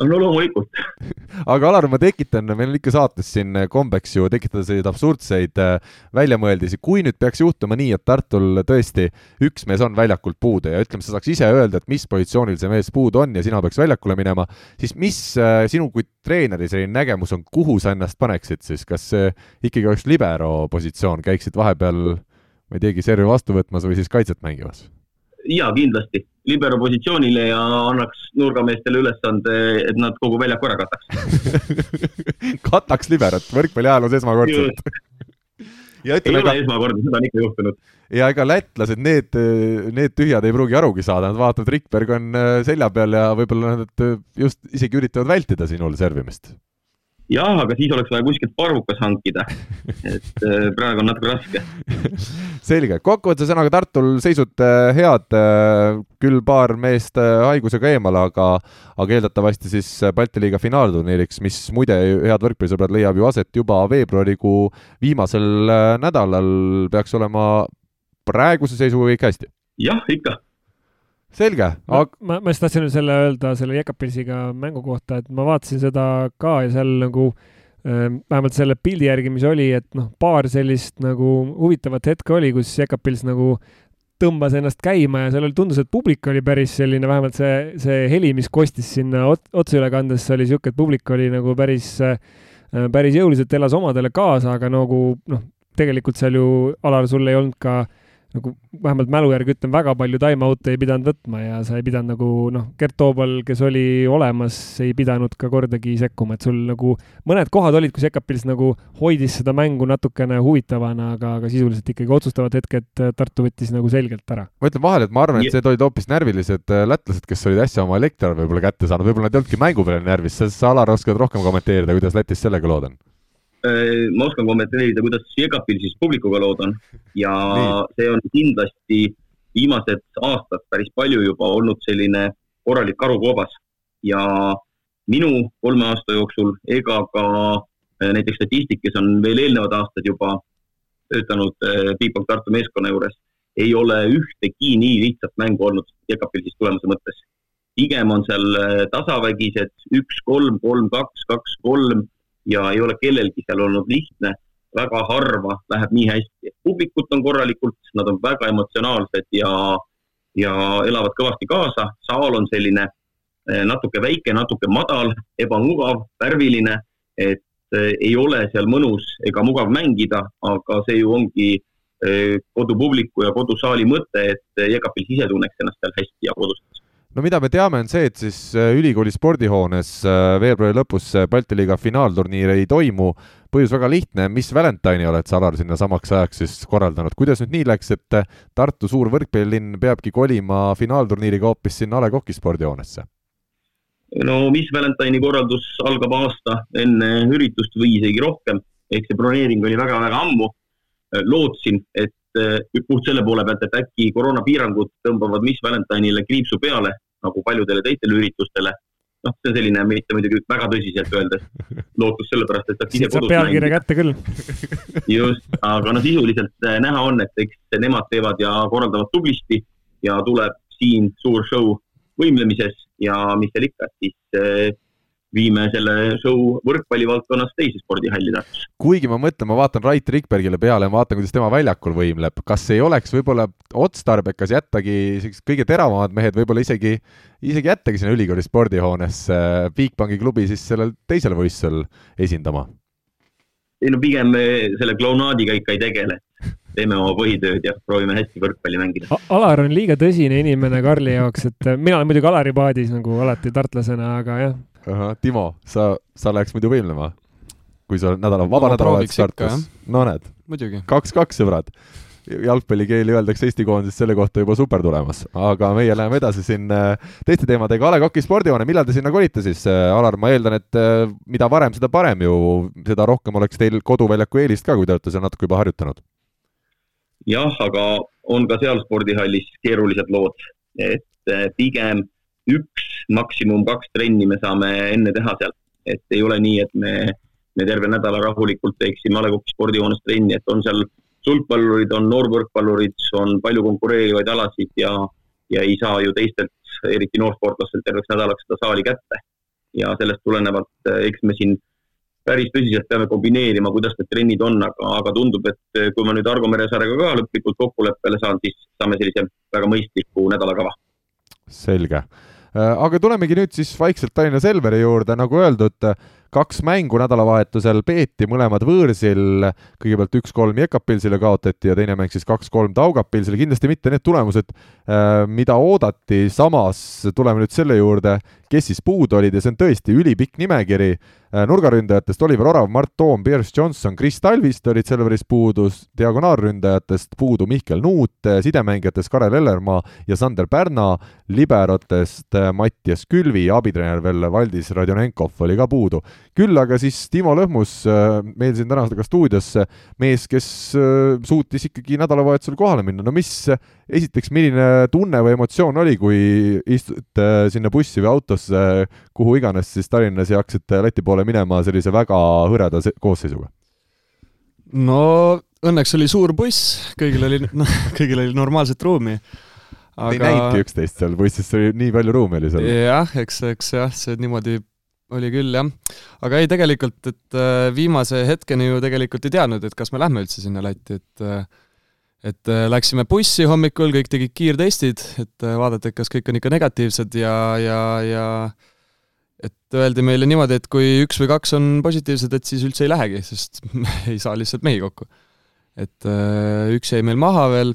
No loomulikult aga Alar, ma tekitan, meil on ikka saates siin kombeks ju tekitada selliseid absurdseid äh, väljamõeldisi, kui nüüd peaks juhtuma nii, et Tartul tõesti üks mees on väljakult puudu ja ütleme, sa saaks ise öelda, et mis positsioonil see mees puudu on ja sina peaks väljakule minema, siis mis äh, sinu kui treeneri selline nägemus on, kuhu sa ennast paneksid siis, kas see ikkagi oleks libero positsioon, käiksid vahepeal ma ei teagi, servi vastu võtmas või siis kaitset mängimas? jaa, kindlasti. Libero positsioonile ja annaks nurgameestele ülesande, et nad kogu väljaku ära kataks. Kataks liberot, võrkpalliajaloos esmakordselt. Ja ütleme, ei ole ega... esmakordne, seda on ikka juhtunud. ja ega lätlased, need, need tühjad ei pruugi arugi saada, nad vaatavad, Rikberg on äh, selja peal ja võib-olla nad äh, just isegi üritavad vältida sinul servimist jah, aga siis oleks vaja kuskilt parvukas hankida. et äh, praegu on natuke raske. selge, kokkuvõttes ühesõnaga Tartul seisud äh, head, äh, küll paar meest haigusega eemal, aga, aga eeldatavasti siis Balti liiga finaalturniiriks, mis muide, head võrkpallisõbrad, leiab ju aset juba veebruarikuu viimasel nädalal, peaks olema praeguse seisuga kõik hästi? jah, ikka selge. Aga.... ma, ma just tahtsin selle öelda selle Jekapilsiga mängu kohta, et ma vaatasin seda ka ja seal nagu äh, vähemalt selle pildi järgi, mis oli, et noh, paar sellist nagu huvitavat hetke oli, kus Jekapils nagu tõmbas ennast käima ja seal oli, tundus, et publik oli päris selline, vähemalt see, see heli, mis kostis sinna ot, otseülekandes, oli niisugune, et publik oli nagu päris äh,, päris jõuliselt elas omadele kaasa, aga nagu noh, tegelikult seal ju, Alar, sul ei olnud ka äh, nagu vähemalt mälu järgi ütlen, väga palju time-out'e ei pidanud võtma ja sa ei pidanud nagu noh, Gert Toobal, kes oli olemas, ei pidanud ka kordagi sekkuma, et sul nagu mõned kohad olid, kus Ekapils nagu hoidis seda mängu natukene huvitavana, aga, aga sisuliselt ikkagi otsustavad hetked Tartu võttis nagu selgelt ära. ma ütlen vahele, et ma arvan, et need olid hoopis närvilised äh, lätlased, kes olid äsja oma elektriarve võib-olla kätte saanud, võib-olla nad ei olnudki mängu peale närvis, sa, Alar, oskad rohkem kommenteerida, kuidas Lätis sellega lood on? Äh, ma oskan kommenteerida, kuidas Jegapil siis publikuga lood on. Ja see on kindlasti viimased aastad päris palju juba olnud selline korralik karukoobas. Ja minu kolme aasta jooksul ega ka äh, näiteks statistik, kes on veel eelnevad aastad juba töötanud äh, Bigbank Tartu meeskonna juures, ei ole ühtegi nii lihtsat mängu olnud Jegapil siis tulemuse mõttes. pigem on seal tasavägised üks, kolm, kolm, kaks, kaks, kolm ja ei ole kellelgi seal olnud lihtne, väga harva läheb nii hästi. publikut on korralikult, nad on väga emotsionaalsed ja, ja elavad kõvasti kaasa, saal on selline eh, natuke väike, natuke madal, ebamugav, värviline, et eh, ei ole seal mõnus ega mugav mängida, aga see ju ongi eh, kodupubliku ja kodusaali mõte, et Jekapil ise tunneks ennast seal hästi ja kodus no mida me teame, on see, et siis äh, ülikooli spordihoones äh, veebruari lõpus Balti liiga finaalturniir ei toimu. põhjus väga lihtne, mis Valentine'i oled sa, Alar, sinna samaks ajaks siis korraldanud, kuidas nüüd nii läks, et äh, Tartu suur võrkpallilinn peabki kolima finaalturniiriga hoopis sinna A Le Coq'i spordihoonesse? no mis Valentine'i korraldus algab aasta enne üritust või isegi rohkem, ehk see broneering oli väga-väga ammu. lootsin, et Eh, puht selle poole pealt, et äkki koroonapiirangud tõmbavad Miss Valentine'ile kriipsu peale, nagu paljudele teistele üritustele. noh, see on selline, mitte muidugi väga tõsiselt öeldes, lootus sellepärast, et saaks ise kodus pealkirja kätte küll. just, aga no sisuliselt eh, näha on, et eks nemad teevad ja korraldavad tublisti ja tuleb siin suur show võimlemises ja mis seal ikka, siis eh, viime selle show võrkpallivaldkonnas teise spordihalli Tartus. kuigi ma mõtlen, ma vaatan Rait Rikbergile peale, ma vaatan, kuidas tema väljakul võimleb, kas ei oleks võib-olla otstarbekas jättagi sellised kõige teravamad mehed võib-olla isegi, isegi jättagi sinna ülikooli spordihoonesse Bigbanki klubi siis sellel teisel võistlusel esindama? ei no pigem me selle klounaadiga ikka ei tegele, teeme oma põhitööd ja proovime hästi võrkpalli mängida. Alar on liiga tõsine inimene Karli jaoks, et mina olen muidugi Alari paadis nagu alati tartlasena, aga jah, ahah, Timo, sa, sa läheks muidu võimlema? kui sul nädala, vaba no, nädalavahetus Tartus? no näed, kaks-kaks, sõbrad. jalgpallikeeli öeldakse Eesti koondises selle kohta juba super tulemas, aga meie läheme edasi siin äh, teiste teemadega. A Le Coq'i spordihoone, millal te sinna kolite siis, äh, Alar, ma eeldan, et äh, mida varem, seda parem ju, seda rohkem oleks teil koduväljaku eelist ka, kui te olete seal natuke juba harjutanud. jah, aga on ka seal spordihallis keerulised lood, et pigem üks, maksimum kaks trenni me saame enne teha seal. et ei ole nii, et me, me terve nädala rahulikult teeksime A Le Coq'i spordihoones trenni, et on seal sulgpallurid, on noorvõrkpallurid, on palju konkureerivaid alasid ja, ja ei saa ju teistelt, eriti noorsportlastelt terveks nädalaks seda saali kätte. ja sellest tulenevalt, eh, eks me siin päris tõsiselt peame kombineerima, kuidas need trennid on, aga, aga tundub, et eh, kui ma nüüd Argo Meresaarega ka lõplikult kokkuleppele saan, siis saame sellise väga mõistliku nädalakava. selge aga tulemegi nüüd siis vaikselt Tallinna Selveri juurde, nagu öeldud, kaks mängu nädalavahetusel peeti, mõlemad võõrsil, kõigepealt üks-kolm Jekapilsile kaotati ja teine mäng siis kaks-kolm Taugapilsile, kindlasti mitte need tulemused, äh, mida oodati, samas tuleme nüüd selle juurde, kes siis puudu olid ja see on tõesti ülipikk nimekiri. Äh, nurgaründajatest Oliver Orav, Mart Toom, Pierce Johnson, Chris Talvist olid Selveris puudus, diagonaalründajatest puudu Mihkel Nuut, äh, sidemängijatest Karel Ellermaa ja Sander Pärna, liberotest äh, Mattias Külvi abitreener veel Valdis Radjonenkov oli ka puudu. küll aga siis Timo Lõhmus meil siin täna ka stuudios, mees, kes suutis ikkagi nädalavahetusel kohale minna, no mis, esiteks, milline tunne või emotsioon oli, kui istute sinna bussi või autosse Tallinnasse, kuhu iganes siis Tallinnas ja hakkasite Läti poole minema sellise väga hõreda koosseisuga? no õnneks oli suur buss, kõigil oli, noh, kõigil oli normaalset ruumi. aga... ei näinudki üksteist seal bussis, oli nii palju ruumi oli seal. jah, eks, eks jah, see niimoodi oli küll jah. aga ei, tegelikult, et äh, viimase hetkeni ju tegelikult ei teadnud, et kas me lähme üldse sinna Lätti, et äh, et äh, läksime bussi hommikul, kõik tegid kiirtestid, et äh, vaadata, et kas kõik on ikka negatiivsed ja, ja, ja et öeldi meile niimoodi, et kui üks või kaks on positiivsed, et siis üldse ei lähegi, sest ei saa lihtsalt mehi kokku. et äh, üks jäi meil maha veel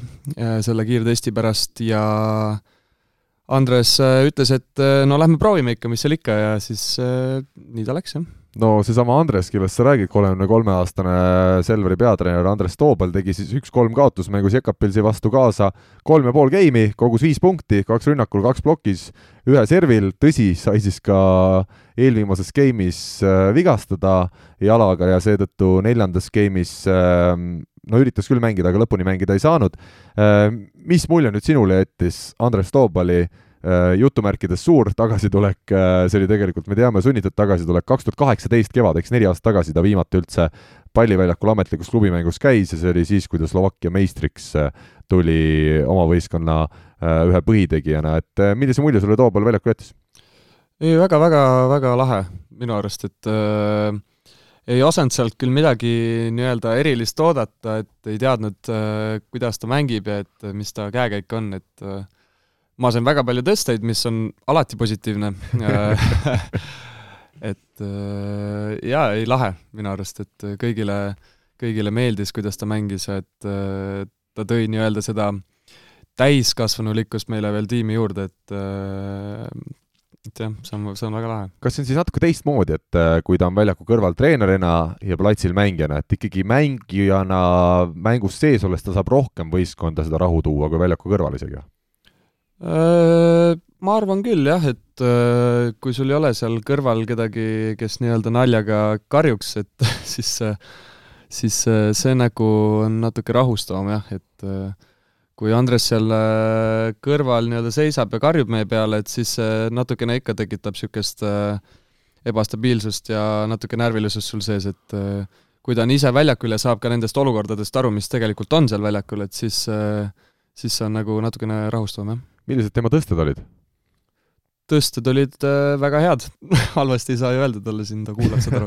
selle kiirtesti pärast ja Andres ütles, et no lähme proovime ikka, mis seal ikka ja siis nii ta läks, jah no seesama Andres, kellest sa räägid, kolmekümne kolme aastane Selveri peatreener Andres Toobal tegi siis üks-kolm kaotusmängus Jekapilsi vastu kaasa kolm ja pool geimi, kogus viis punkti, kaks rünnakul, kaks plokis, ühe servil, tõsi, sai siis ka eelviimases geimis äh, vigastada jalaga ja seetõttu neljandas geimis äh, no üritas küll mängida, aga lõpuni mängida ei saanud äh,. mis mulje nüüd sinule jättis Andres Toobali jutumärkides suur tagasitulek, äh, see oli tegelikult, me teame, sunnitud tagasitulek, kaks tuhat kaheksateist kevad, eks neli aastat tagasi ta viimati üldse palliväljakul ametlikus klubimängus käis ja see oli siis, kui ta Slovakkia meistriks äh, tuli oma võistkonna ühe põhitegijana, et millise mulje sulle tookord väljakul jättis? ei, väga-väga-väga lahe minu arust, et äh, ei osanud sealt küll midagi nii-öelda erilist oodata, et ei teadnud äh,, kuidas ta mängib ja et mis ta käekäik on, et äh, ma sain väga palju tõsteid, mis on alati positiivne et äh, jaa, ei lahe minu arust, et kõigile, kõigile meeldis, kuidas ta mängis, et äh, ta tõi nii-öelda seda täiskasvanulikkust meile veel tiimi juurde, et äh, et jah, see on, see on väga lahe. kas see on siis natuke teistmoodi, et kui ta on väljaku kõrval treenerina ja platsil mängijana, et ikkagi mängijana mängus sees olles ta saab rohkem võistkonda seda rahu tuua kui väljaku kõrval isegi? Äh, ma arvan küll jah, et äh, kui sul ei ole seal kõrval kedagi, kes nii-öelda naljaga karjuks, et siis, siis see nagu on natuke rahustavam jah, et kui Andres seal kõrval nii-öelda seisab ja karjub meie peale, et siis natukene ikka tekitab niisugust ebastabiilsust ja natuke närvilisust sul sees, et kui ta on ise väljakul ja saab ka nendest olukordadest aru, mis tegelikult on seal väljakul, et siis, siis see on nagu natukene rahustavam, jah millised tema tõsted olid? tõsted olid äh, väga head halvasti ei saa ju öelda talle siin, ta kuulab seda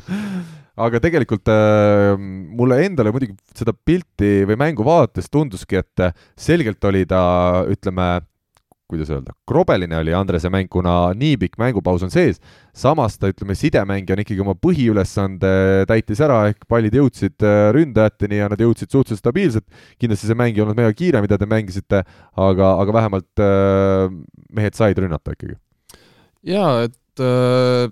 aga tegelikult äh, mulle endale muidugi seda pilti või mängu vaadates tunduski, et selgelt oli ta, ütleme, kuidas öelda, krobeline oli Andrese mäng, kuna nii pikk mängupaus on sees, samas ta, ütleme, sidemängijana ikkagi oma põhiülesande täitis ära, ehk pallid jõudsid äh, ründajateni ja nad jõudsid suhteliselt stabiilselt, kindlasti see mäng ei olnud mega kiire, mida te mängisite, aga, aga vähemalt äh, mehed said rünnata ikkagi. jaa, et äh,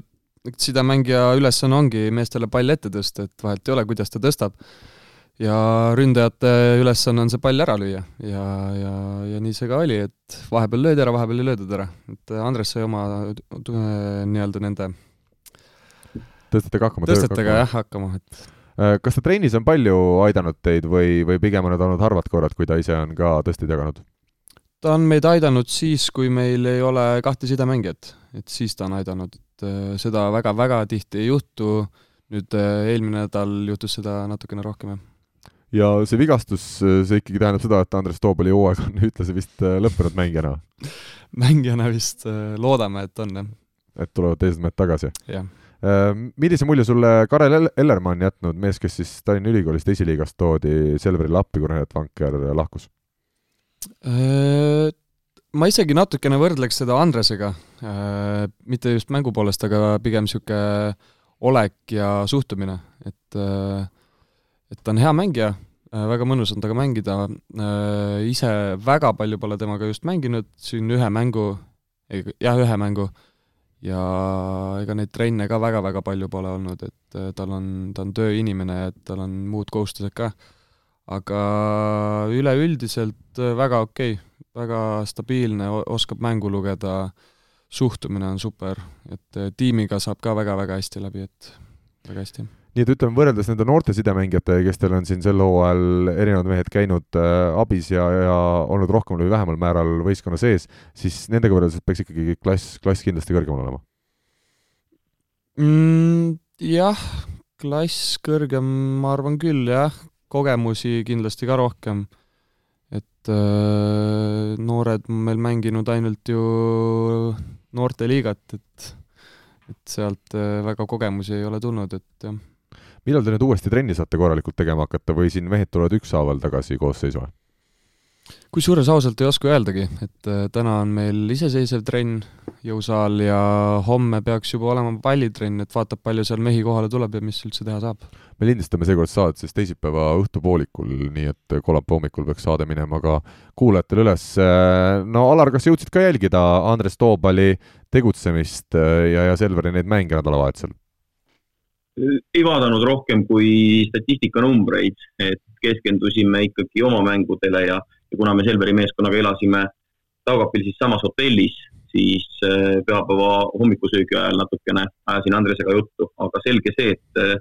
sidemängija ülesanne ongi meestele pall ette tõsta, et vahet ei ole, kuidas ta tõstab ja ründajate ülesanne on see pall ära lüüa. Ja, ja, ja nii see ka oli, et vahepeal löödi ära, vahepeal ei löödud ära, et Andres sai oma nii-öelda nende tõstetega hakkama. tõstetega jah, hakkama, et äh, kas ta trennis on palju aidanud teid või, või pigem on need olnud harvad korrad, kui ta ise on ka tõsteid jaganud? ta on meid aidanud siis, kui meil ei ole kahte sidemängijat, et siis ta on aidanud, et äh, seda väga-väga tihti ei juhtu, nüüd äh, eelmine nädal juhtus seda natukene rohkem, jah ja see vigastus, see ikkagi tähendab seda, et Andres Toobali hooaeg on ühtlasi vist äh, lõppenud mängijana? mängijana vist äh, loodame, et on, jah. et tulevad teised mehed tagasi? jah. Äh, millise mulje sulle Karel Ellermann jätnud, mees, kes siis Tallinna Ülikoolist esiliigast toodi Selverile appi, kui Renat Vanker lahkus? ma isegi natukene võrdleks seda Andresega, mitte just mängu poolest, aga pigem niisugune olek ja suhtumine, et et ta on hea mängija, väga mõnus on temaga mängida, ise väga palju pole temaga just mänginud, siin ühe mängu, jah, ühe mängu, ja ega neid trenne ka väga-väga palju pole olnud, et tal on, ta on tööinimene, et tal on muud kohustused ka. aga üleüldiselt väga okei okay väga stabiilne, oskab mängu lugeda, suhtumine on super, et tiimiga saab ka väga-väga hästi läbi, et väga hästi. Nii et ütleme, võrreldes nende noorte sidemängijatega, kes teil on siin sel hooajal erinevad mehed käinud äh, abis ja, ja olnud rohkemal või vähemal määral võistkonna sees, siis nendega võrreldes peaks ikkagi klass, klass kindlasti kõrgemal olema mm,? Jah, klass kõrgem, ma arvan küll, jah, kogemusi kindlasti ka rohkem et äh, noored meil mänginud ainult ju noorteliigat, et et sealt äh, väga kogemusi ei ole tulnud, et jah. Millal te nüüd uuesti trenni saate korralikult tegema hakata või siin mehed tulevad ükshaaval tagasi koosseisu? kusjuures ausalt ei oska öeldagi, et äh, täna on meil iseseisev trenn, jõusaal ja homme peaks juba olema pallitrenn, et vaatab, palju seal mehi kohale tuleb ja mis üldse teha saab. me lindistame seekord saadet siis teisipäeva õhtupoolikul, nii et kolmapäeva hommikul peaks saade minema ka kuulajatele üles. no Alar, kas jõudsid ka jälgida Andres Toobali tegutsemist ja, ja Selveri neid mänge nädalavahetusel? Ei vaadanud rohkem kui statistikanumbreid, et keskendusime ikkagi oma mängudele ja, ja kuna me Selveri meeskonnaga elasime Taugapil siis samas hotellis, siis äh, pühapäeva hommikusöögi ajal natukene ajasin Andresega juttu, aga selge see, et äh,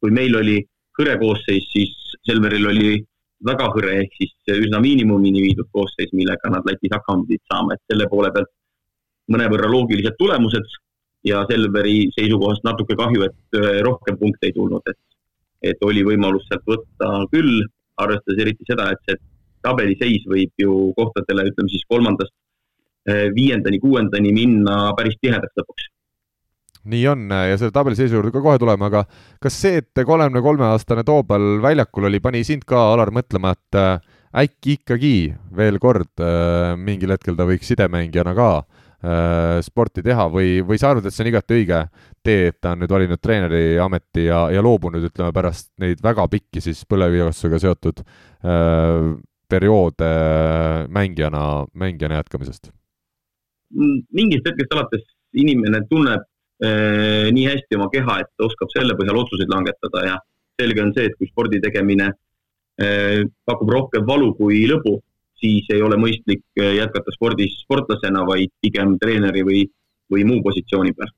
kui meil oli hõre koosseis, siis Selveril oli väga hõre ehk siis üsna miinimumini viidud koosseis, millega nad Lätis hakkama pidid saama, et selle poole pealt mõnevõrra loogilised tulemused ja Selveri seisukohast natuke kahju, et äh, rohkem punkte ei tulnud, et, et oli võimalus sealt võtta küll, arvestades eriti seda, et see tabeliseis võib ju kohtadele, ütleme siis kolmandast Eh, viiendani-kuuendani minna päris tihedaks lõpuks. nii on ja selle tabeliseisu juurde ka kohe tuleme, aga kas see, et kolmekümne kolme aastane Toobal väljakul oli, pani sind ka, Alar, mõtlema, et äh, äkki ikkagi veel kord äh, mingil hetkel ta võiks sidemängijana ka äh, sporti teha või, või sa arvad, et see on igati õige tee, et ta on nüüd valinud treeneri ameti ja, ja loobunud, ütleme, pärast neid väga pikki siis põlevkivitööstusega seotud äh, perioode mängijana, mängijana jätkamisest? mingist hetkest alates inimene tunneb eh, nii hästi oma keha, et ta oskab selle põhjal otsuseid langetada ja selge on see, et kui spordi tegemine eh, pakub rohkem valu kui lõbu, siis ei ole mõistlik eh, jätkata spordis sportlasena, vaid pigem treeneri või, või muu positsiooni peal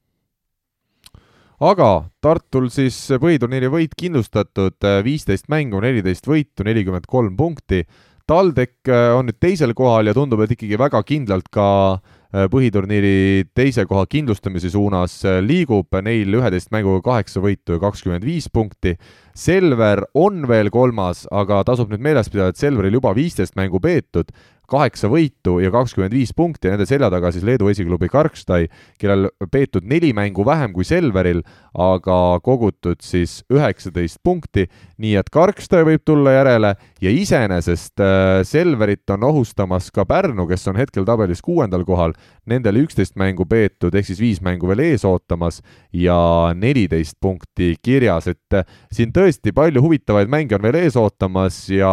aga Tartul siis põhiturniiri võit kindlustatud, eh, viisteist mängu, neliteist võitu, nelikümmend kolm punkti. TalTech eh, on nüüd teisel kohal ja tundub, et ikkagi väga kindlalt ka Äh, põhiturniiri teise koha kindlustamise suunas äh, liigub, neil üheteist mänguga kaheksa võitu ja kakskümmend viis punkti. Selver on veel kolmas, aga tasub nüüd meeles pidada, et Selveril juba viisteist mängu peetud, kaheksa võitu ja kakskümmend viis punkti ja nende selja taga siis Leedu esiklubi Karkstai, kellel peetud neli mängu vähem kui Selveril, aga kogutud siis üheksateist punkti, nii et Karkstai võib tulla järele ja iseenesest äh, Selverit on ohustamas ka Pärnu, kes on hetkel tabelis kuuendal kohal, nendel üksteist mängu peetud, ehk siis viis mängu veel ees ootamas ja neliteist punkti kirjas, et äh, siin tõesti palju huvitavaid mänge on veel ees ootamas ja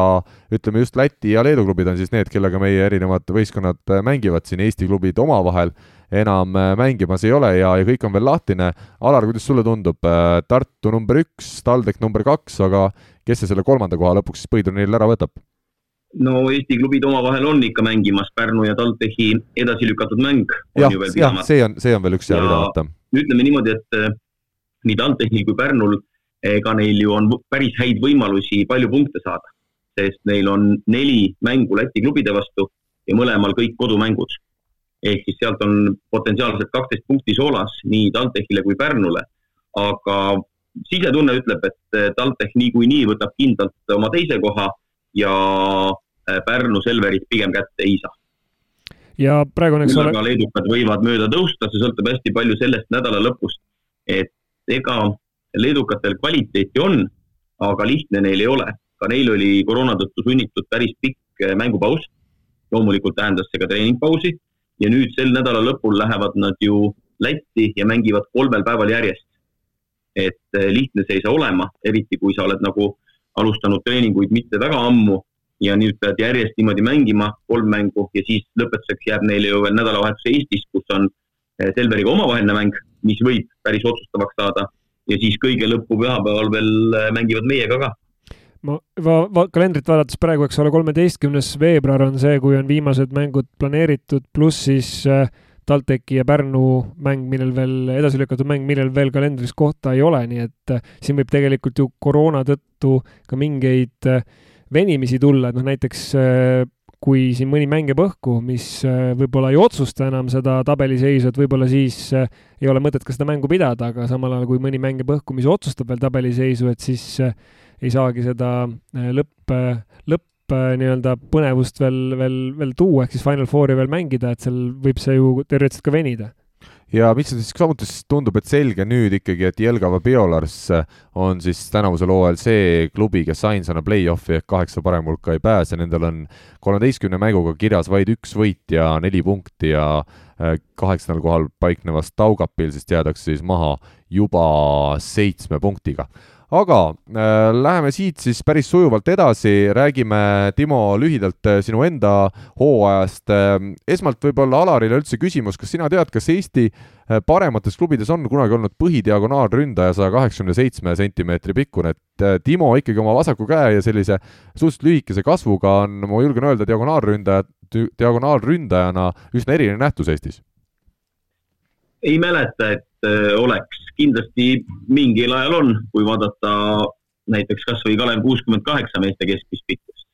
ütleme just Läti ja Leedu klubid on siis need, kellega me meie erinevad võistkonnad äh, mängivad siin, Eesti klubid omavahel enam äh, mängimas ei ole ja, ja kõik on veel lahtine. Alar, kuidas sulle tundub, äh, Tartu number üks, TalTech number kaks, aga kes see selle kolmanda koha lõpuks siis põhiturniiril ära võtab? no Eesti klubid omavahel on ikka mängimas, Pärnu ja TalTechi edasi lükatud mäng on ja, ju veel pidamata. see on, see on veel üks jää pidamata. ütleme niimoodi, et nii TalTechil kui Pärnul, ega neil ju on päris häid võimalusi palju punkte saada sest neil on neli mängu Läti klubide vastu ja mõlemal kõik kodumängud. ehk siis sealt on potentsiaalselt kaksteist punkti soolas nii TalTechile kui Pärnule. aga sisetunne ütleb, et TalTech niikuinii võtab kindlalt oma teise koha ja äh, Pärnu Selverit pigem kätte ei saa. ja praegu on, eks ole. leedukad võivad mööda tõusta, see sõltub hästi palju sellest nädala lõpust, et ega leedukatel kvaliteeti on, aga lihtne neil ei ole ka neil oli koroona tõttu sunnitud päris pikk äh, mängupaus. loomulikult tähendas see ka treeningpausi ja nüüd sel nädala lõpul lähevad nad ju Lätti ja mängivad kolmel päeval järjest. et eh, lihtne see ei saa olema, eriti kui sa oled nagu alustanud treeninguid mitte väga ammu ja nüüd pead järjest niimoodi mängima kolm mängu ja siis lõpetuseks jääb neile ju veel nädalavahetus Eestis, kus on eh, Selveriga omavaheline mäng, mis võib päris otsustavaks saada ja siis kõige lõppu pühapäeval veel eh, mängivad meiega ka ma va, va, kalendrit vaadates praegu, eks ole, kolmeteistkümnes veebruar on see, kui on viimased mängud planeeritud, pluss siis äh, TalTechi ja Pärnu mäng, millel veel, edasi lükatud mäng, millel veel kalendris kohta ei ole, nii et äh, siin võib tegelikult ju koroona tõttu ka mingeid äh, venimisi tulla, et noh, näiteks äh, kui siin mõni mäng jääb õhku, mis võib-olla ei otsusta enam seda tabeliseisu, et võib-olla siis ei ole mõtet ka seda mängu pidada, aga samal ajal, kui mõni mäng jääb õhku, mis otsustab veel tabeliseisu, et siis ei saagi seda lõpp, lõpp Äh, nii-öelda põnevust veel, veel, veel tuua, ehk siis Final Fouri veel mängida, et seal võib see ju teoreetiliselt ka venida ja mis siis samuti tundub, et selge nüüd ikkagi, et Jelgava Biolars on siis tänavusel hooajal see klubi, kes ainsana play-off'i ehk kaheksa parema hulka ei pääse, nendel on kolmeteistkümne mänguga kirjas vaid üks võit ja neli punkti ja äh, kaheksandal kohal paiknevast Taugapil siis jäädakse siis maha juba seitsme punktiga aga äh, läheme siit siis päris sujuvalt edasi, räägime, Timo, lühidalt äh, sinu enda hooajast. Äh,. esmalt võib-olla Alarile üldse küsimus, kas sina tead, kas Eesti äh, paremates klubides on kunagi olnud põhidiagonaalründaja saja kaheksakümne seitsme sentimeetri pikkune, et Timo ikkagi oma vasaku käe ja sellise suhteliselt lühikese kasvuga on, ma julgen öelda, diagonaalründaja, diagonaalründajana üsna eriline nähtus Eestis. Ei mäleta, et oleks, kindlasti mingil ajal on, kui vaadata näiteks kasvõi Kalev kuuskümmend kaheksa meeste keskmist pikkust.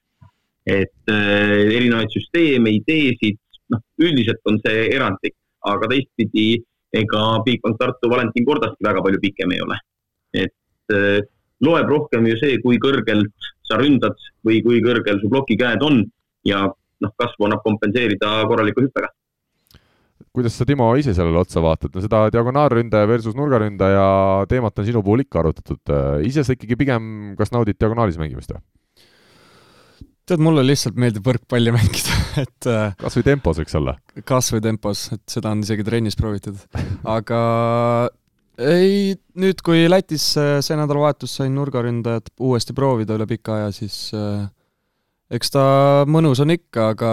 et äh, erinevaid süsteeme, ideesid, noh, üldiselt on see erandlik, aga teistpidi ega Bigbank Tartu Valentin Kordaski väga palju pikem ei ole. et äh, loeb rohkem ju see, kui kõrgelt sa ründad või kui kõrgel su plokikäed on ja noh, kasvu annab kompenseerida korraliku hüppega kuidas sa, Timo, ise sellele otsa vaatad, no seda diagonaalründaja versus nurgaründaja teemat on sinu puhul ikka arutatud. ise sa ikkagi pigem kas naudid diagonaalis mängimist või? tead, mulle lihtsalt meeldib võrkpalli mängida, et äh, kas või tempos, võiks olla? kas või tempos, et seda on isegi trennis proovitud. aga ei, nüüd kui Lätis äh, see nädalavahetus sain nurgaründajat uuesti proovida üle pika aja, siis äh, eks ta mõnus on ikka, aga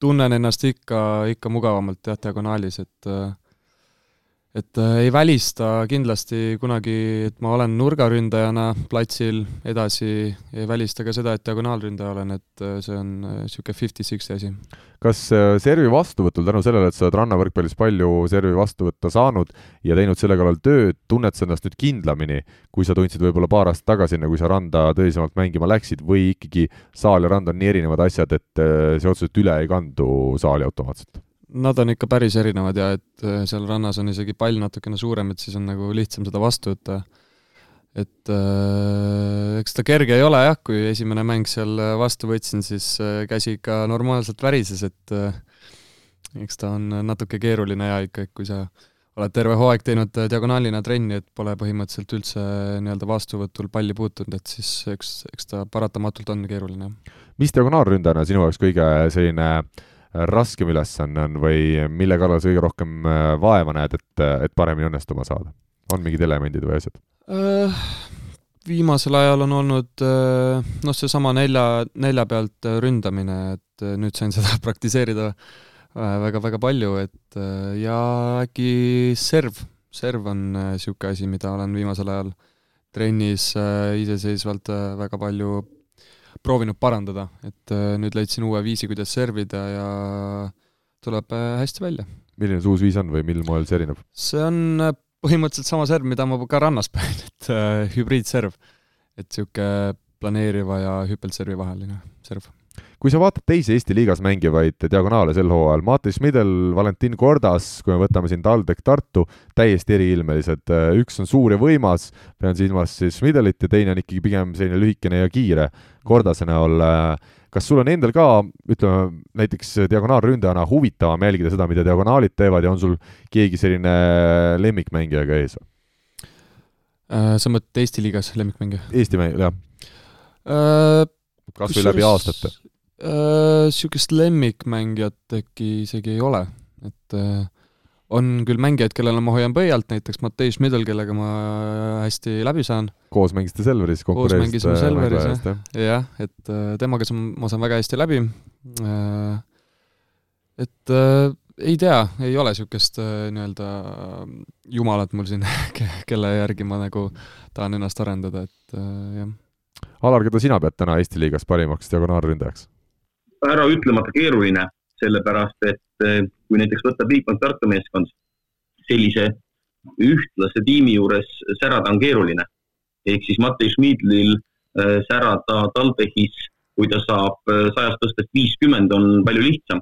tunnen ennast ikka, ikka mugavamalt jah, diagonaalis, et et äh, ei välista kindlasti kunagi, et ma olen nurgaründajana platsil edasi, ei välista ka seda, et diagonaalründaja olen, et äh, see on niisugune äh, fifty-sixty asi. kas servi vastuvõtul, tänu sellele, et sa oled rannavõrkpallis palju servi vastu võtta saanud ja teinud selle kallal tööd, tunned sa ennast nüüd kindlamini, kui sa tundsid võib-olla paar aastat tagasi, enne kui sa randa tõsisemalt mängima läksid, või ikkagi saal ja rand on nii erinevad asjad, et see otseselt üle ei kandu saali automaatselt? Nad on ikka päris erinevad ja et äh, seal rannas on isegi pall natukene suurem, et siis on nagu lihtsam seda vastu võtta. et äh, eks ta kerge ei ole jah, kui esimene mäng seal vastu võtsin, siis äh, käsi ikka normaalselt värises, et äh, eks ta on natuke keeruline ja ikka, kui sa oled terve hooaeg teinud diagonaalina trenni, et pole põhimõtteliselt üldse nii-öelda vastuvõtul palli puutunud, et siis eks, eks ta paratamatult on keeruline. mis diagonaalründajana sinu jaoks kõige selline äh, raskem ülesanne on või mille kallal sa kõige rohkem äh, vaeva näed, et, et paremini õnnestuma saada? on mingid elemendid või asjad? Äh, viimasel ajal on olnud äh, noh, seesama nelja, nelja pealt ründamine, et nüüd sain seda praktiseerida väga-väga palju, et ja äkki serv, serv on niisugune asi, mida olen viimasel ajal trennis iseseisvalt väga palju proovinud parandada, et äh, nüüd leidsin uue viisi, kuidas servida ja tuleb äh, hästi välja. milline see uus viis on või mil moel see erineb? see on äh, põhimõtteliselt sama serv, mida ma ka rannas panen, et hübriidserv. et niisugune planeeriva ja hüppelservi vaheline serv kui sa vaatad teisi Eesti liigas mängivaid diagonaale sel hooajal, Matis Midel, Valentin Kordas, kui me võtame siin TalTech Tartu, täiesti eriilmelised, üks on suur ja võimas, pean silmas siis Midelit ja teine on ikkagi pigem selline lühikene ja kiire Kordase näol. kas sul on endal ka, ütleme näiteks diagonaalründajana huvitavam jälgida seda, mida diagonaalid teevad ja on sul keegi selline lemmikmängija ka ees? Äh, sa mõtled Eesti liigas lemmikmängija? Eesti mäng, jah äh,. kas või läbi aastate Niisugust lemmikmängijat äkki isegi ei ole, et äh, on küll mängijaid, kellele ma hoian pöialt, näiteks Matei Schmidl, kellega ma hästi läbi saan. koos mängisite Selveris? koos mängisime Selveris, jah. jah, et äh, temaga saan, ma saan väga hästi läbi. Äh, et äh, ei tea, ei ole niisugust nii-öelda jumalat mul siin, kelle järgi ma nagu tahan ennast arendada, et jah. Alar, keda sina pead täna Eesti liigas parimaks diagonaalründajaks? Ära ütlemata keeruline, sellepärast et eh, kui näiteks võtta Bigbank Tartu meeskond, sellise ühtlase tiimi juures särada on keeruline. ehk siis Matei Schmidlil eh, särada TalTechis, kui ta saab eh, sajast tõstest viiskümmend, on palju lihtsam.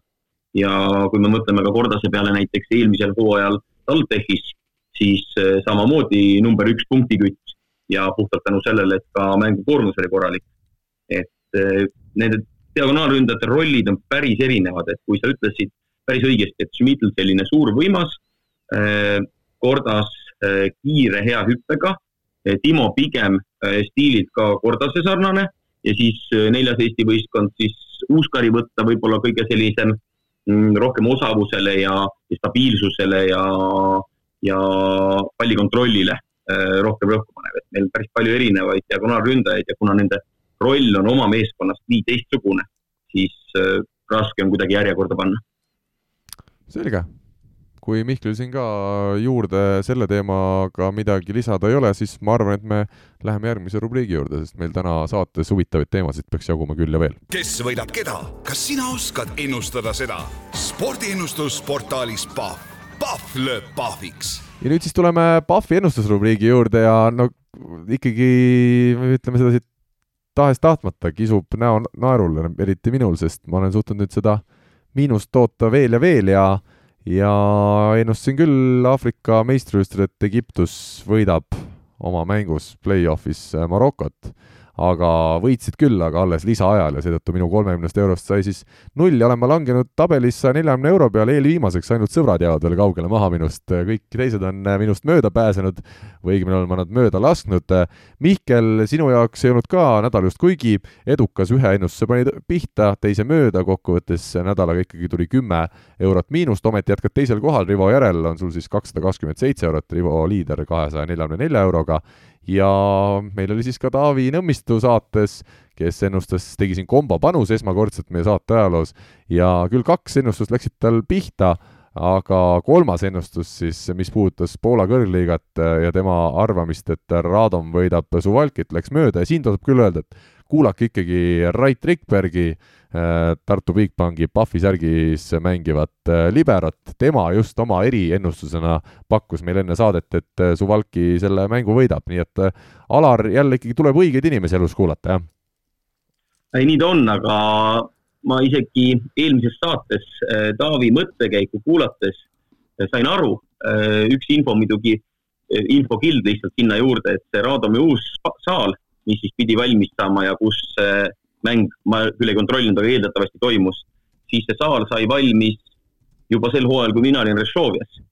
ja kui me mõtleme ka Kordase peale näiteks eelmisel hooajal TalTechis, siis samamoodi number üks punktikütt ja puhtalt tänu sellele, et ka mängukoormus oli korralik. et nende diagonaalründajate rollid on päris erinevad, et kui sa ütlesid päris õigesti, et Schmidl selline suur võimas, äh, Kordas äh, kiire hea hüppega, äh, Timo pigem stiililt ka Kordase sarnane ja siis neljas Eesti võistkond siis Uuskari võtta võib-olla kõige sellisem mm, rohkem osavusele ja, stabiilsusele ja, ja pallikontrollile rohkem rõhku panev, et meil päris palju erinevaid diagonaalründajaid ja kuna nende roll on oma meeskonnast nii teistsugune, siis äh, raske on kuidagi järjekorda panna. selge. kui Mihklil siin ka juurde selle teemaga midagi lisada ei ole, siis ma arvan, et me läheme järgmise rubriigi juurde, sest meil täna saates huvitavaid teemasid peaks jaguma küll ja veel. kes võidab keda, kas sina oskad ennustada seda? spordiennustus portaalis Pahv, Pahv lööb pahviks. ja nüüd siis tuleme Pahvi ennustusrubriigi juurde ja no ikkagi ütleme sedasi, tahes-tahtmata kisub näo naerule, eriti minul, sest ma olen suutnud nüüd seda miinust toota veel ja veel ja ja ennustasin küll Aafrika meistrivõistlustel, et Egiptus võidab oma mängus play-off'is Marokot aga võitsid küll, aga alles lisaajal ja seetõttu minu kolmekümnest eurost sai siis null ja olen ma langenud tabelis saja neljakümne euro peale eelviimaseks, ainult sõbrad jäävad veel kaugele maha minust, kõik teised on minust mööda pääsenud või õigemini olen ma nad mööda lasknud. Mihkel, sinu jaoks ei olnud ka nädal just kuigi edukas, ühe ennustuse panid pihta, teise mööda, kokkuvõttes nädalaga ikkagi tuli kümme eurot miinust, ometi jätkad teisel kohal, Rivo järel on sul siis kakssada kakskümmend seitse eurot, Rivo liider kahesaja neljakümne nelja euroga ja meil oli siis ka Taavi Nõmmistu saates, kes ennustas, tegi siin kombo panuse esmakordselt meie saate ajaloos. Ja küll kaks ennustust läksid tal pihta, aga kolmas ennustus siis, mis puudutas Poola kõrgliigat ja tema arvamist, et Radom võidab Suvalkit, läks mööda. Ja siin tasub küll öelda, et kuulake ikkagi Rait Rikbergi, äh, Tartu Bigbanki Pahvi särgis mängivat äh, liberat, tema just oma eriennustusena pakkus meile enne saadet, et äh, Suvalki selle mängu võidab, nii et Alar, jälle ikkagi tuleb õigeid inimesi elus kuulata, jah? ei, nii ta on, aga ma isegi eelmises saates Taavi mõttekäiku kuulates sain aru, üks info muidugi, infokild lihtsalt sinna juurde, et see Raadomi uus saal mis siis pidi valmis saama ja kus mäng, ma küll ei kontrollinud, aga eeldatavasti toimus, siis see saal sai valmis juba sel hooajal, kui mina olin Rešovias.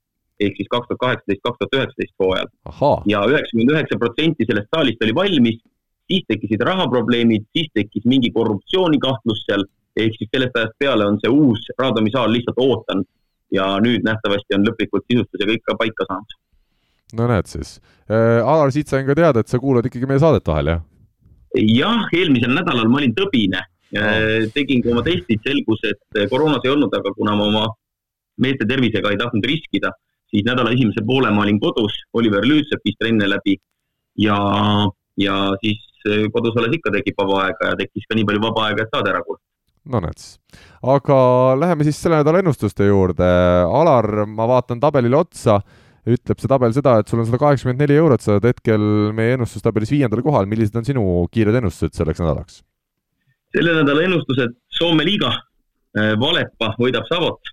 ehk siis kaks tuhat kaheksateist, kaks tuhat üheksateist hooajal. ja üheksakümmend üheksa protsenti sellest saalist oli valmis, siis tekkisid rahaprobleemid, siis tekkis mingi korruptsioonikahtlus seal, ehk siis sellest ajast peale on see uus Raadomi saal lihtsalt ootanud ja nüüd nähtavasti on lõplikult sisustus ja kõik ka paika saanud no näed siis äh,. Alar, siit sain ka teada, et sa kuulad ikkagi meie saadet vahel, jah? jah, eelmisel nädalal ma olin tõbine äh,. tegin ka oma testid, selgus, et koroonas ei olnud, aga kuna ma oma meeste tervisega ei tahtnud riskida, siis nädala esimese poole ma olin kodus, Oliver Lüütsepp viis trenne läbi ja, ja siis äh, kodus olles ikka tekib vaba aega ja tekkis ka nii palju vaba aega, et saade ära kuulata no näed siis. aga läheme siis selle nädala ennustuste juurde. Alar, ma vaatan tabelile otsa ütleb see tabel seda, et sul on sada kaheksakümmend neli eurot, sa oled hetkel meie ennustustabelis viiendal kohal, millised on sinu kiired ennustused selleks nädalaks? selle nädala ennustused. Soome liiga, äh, Valepa võidab Savot.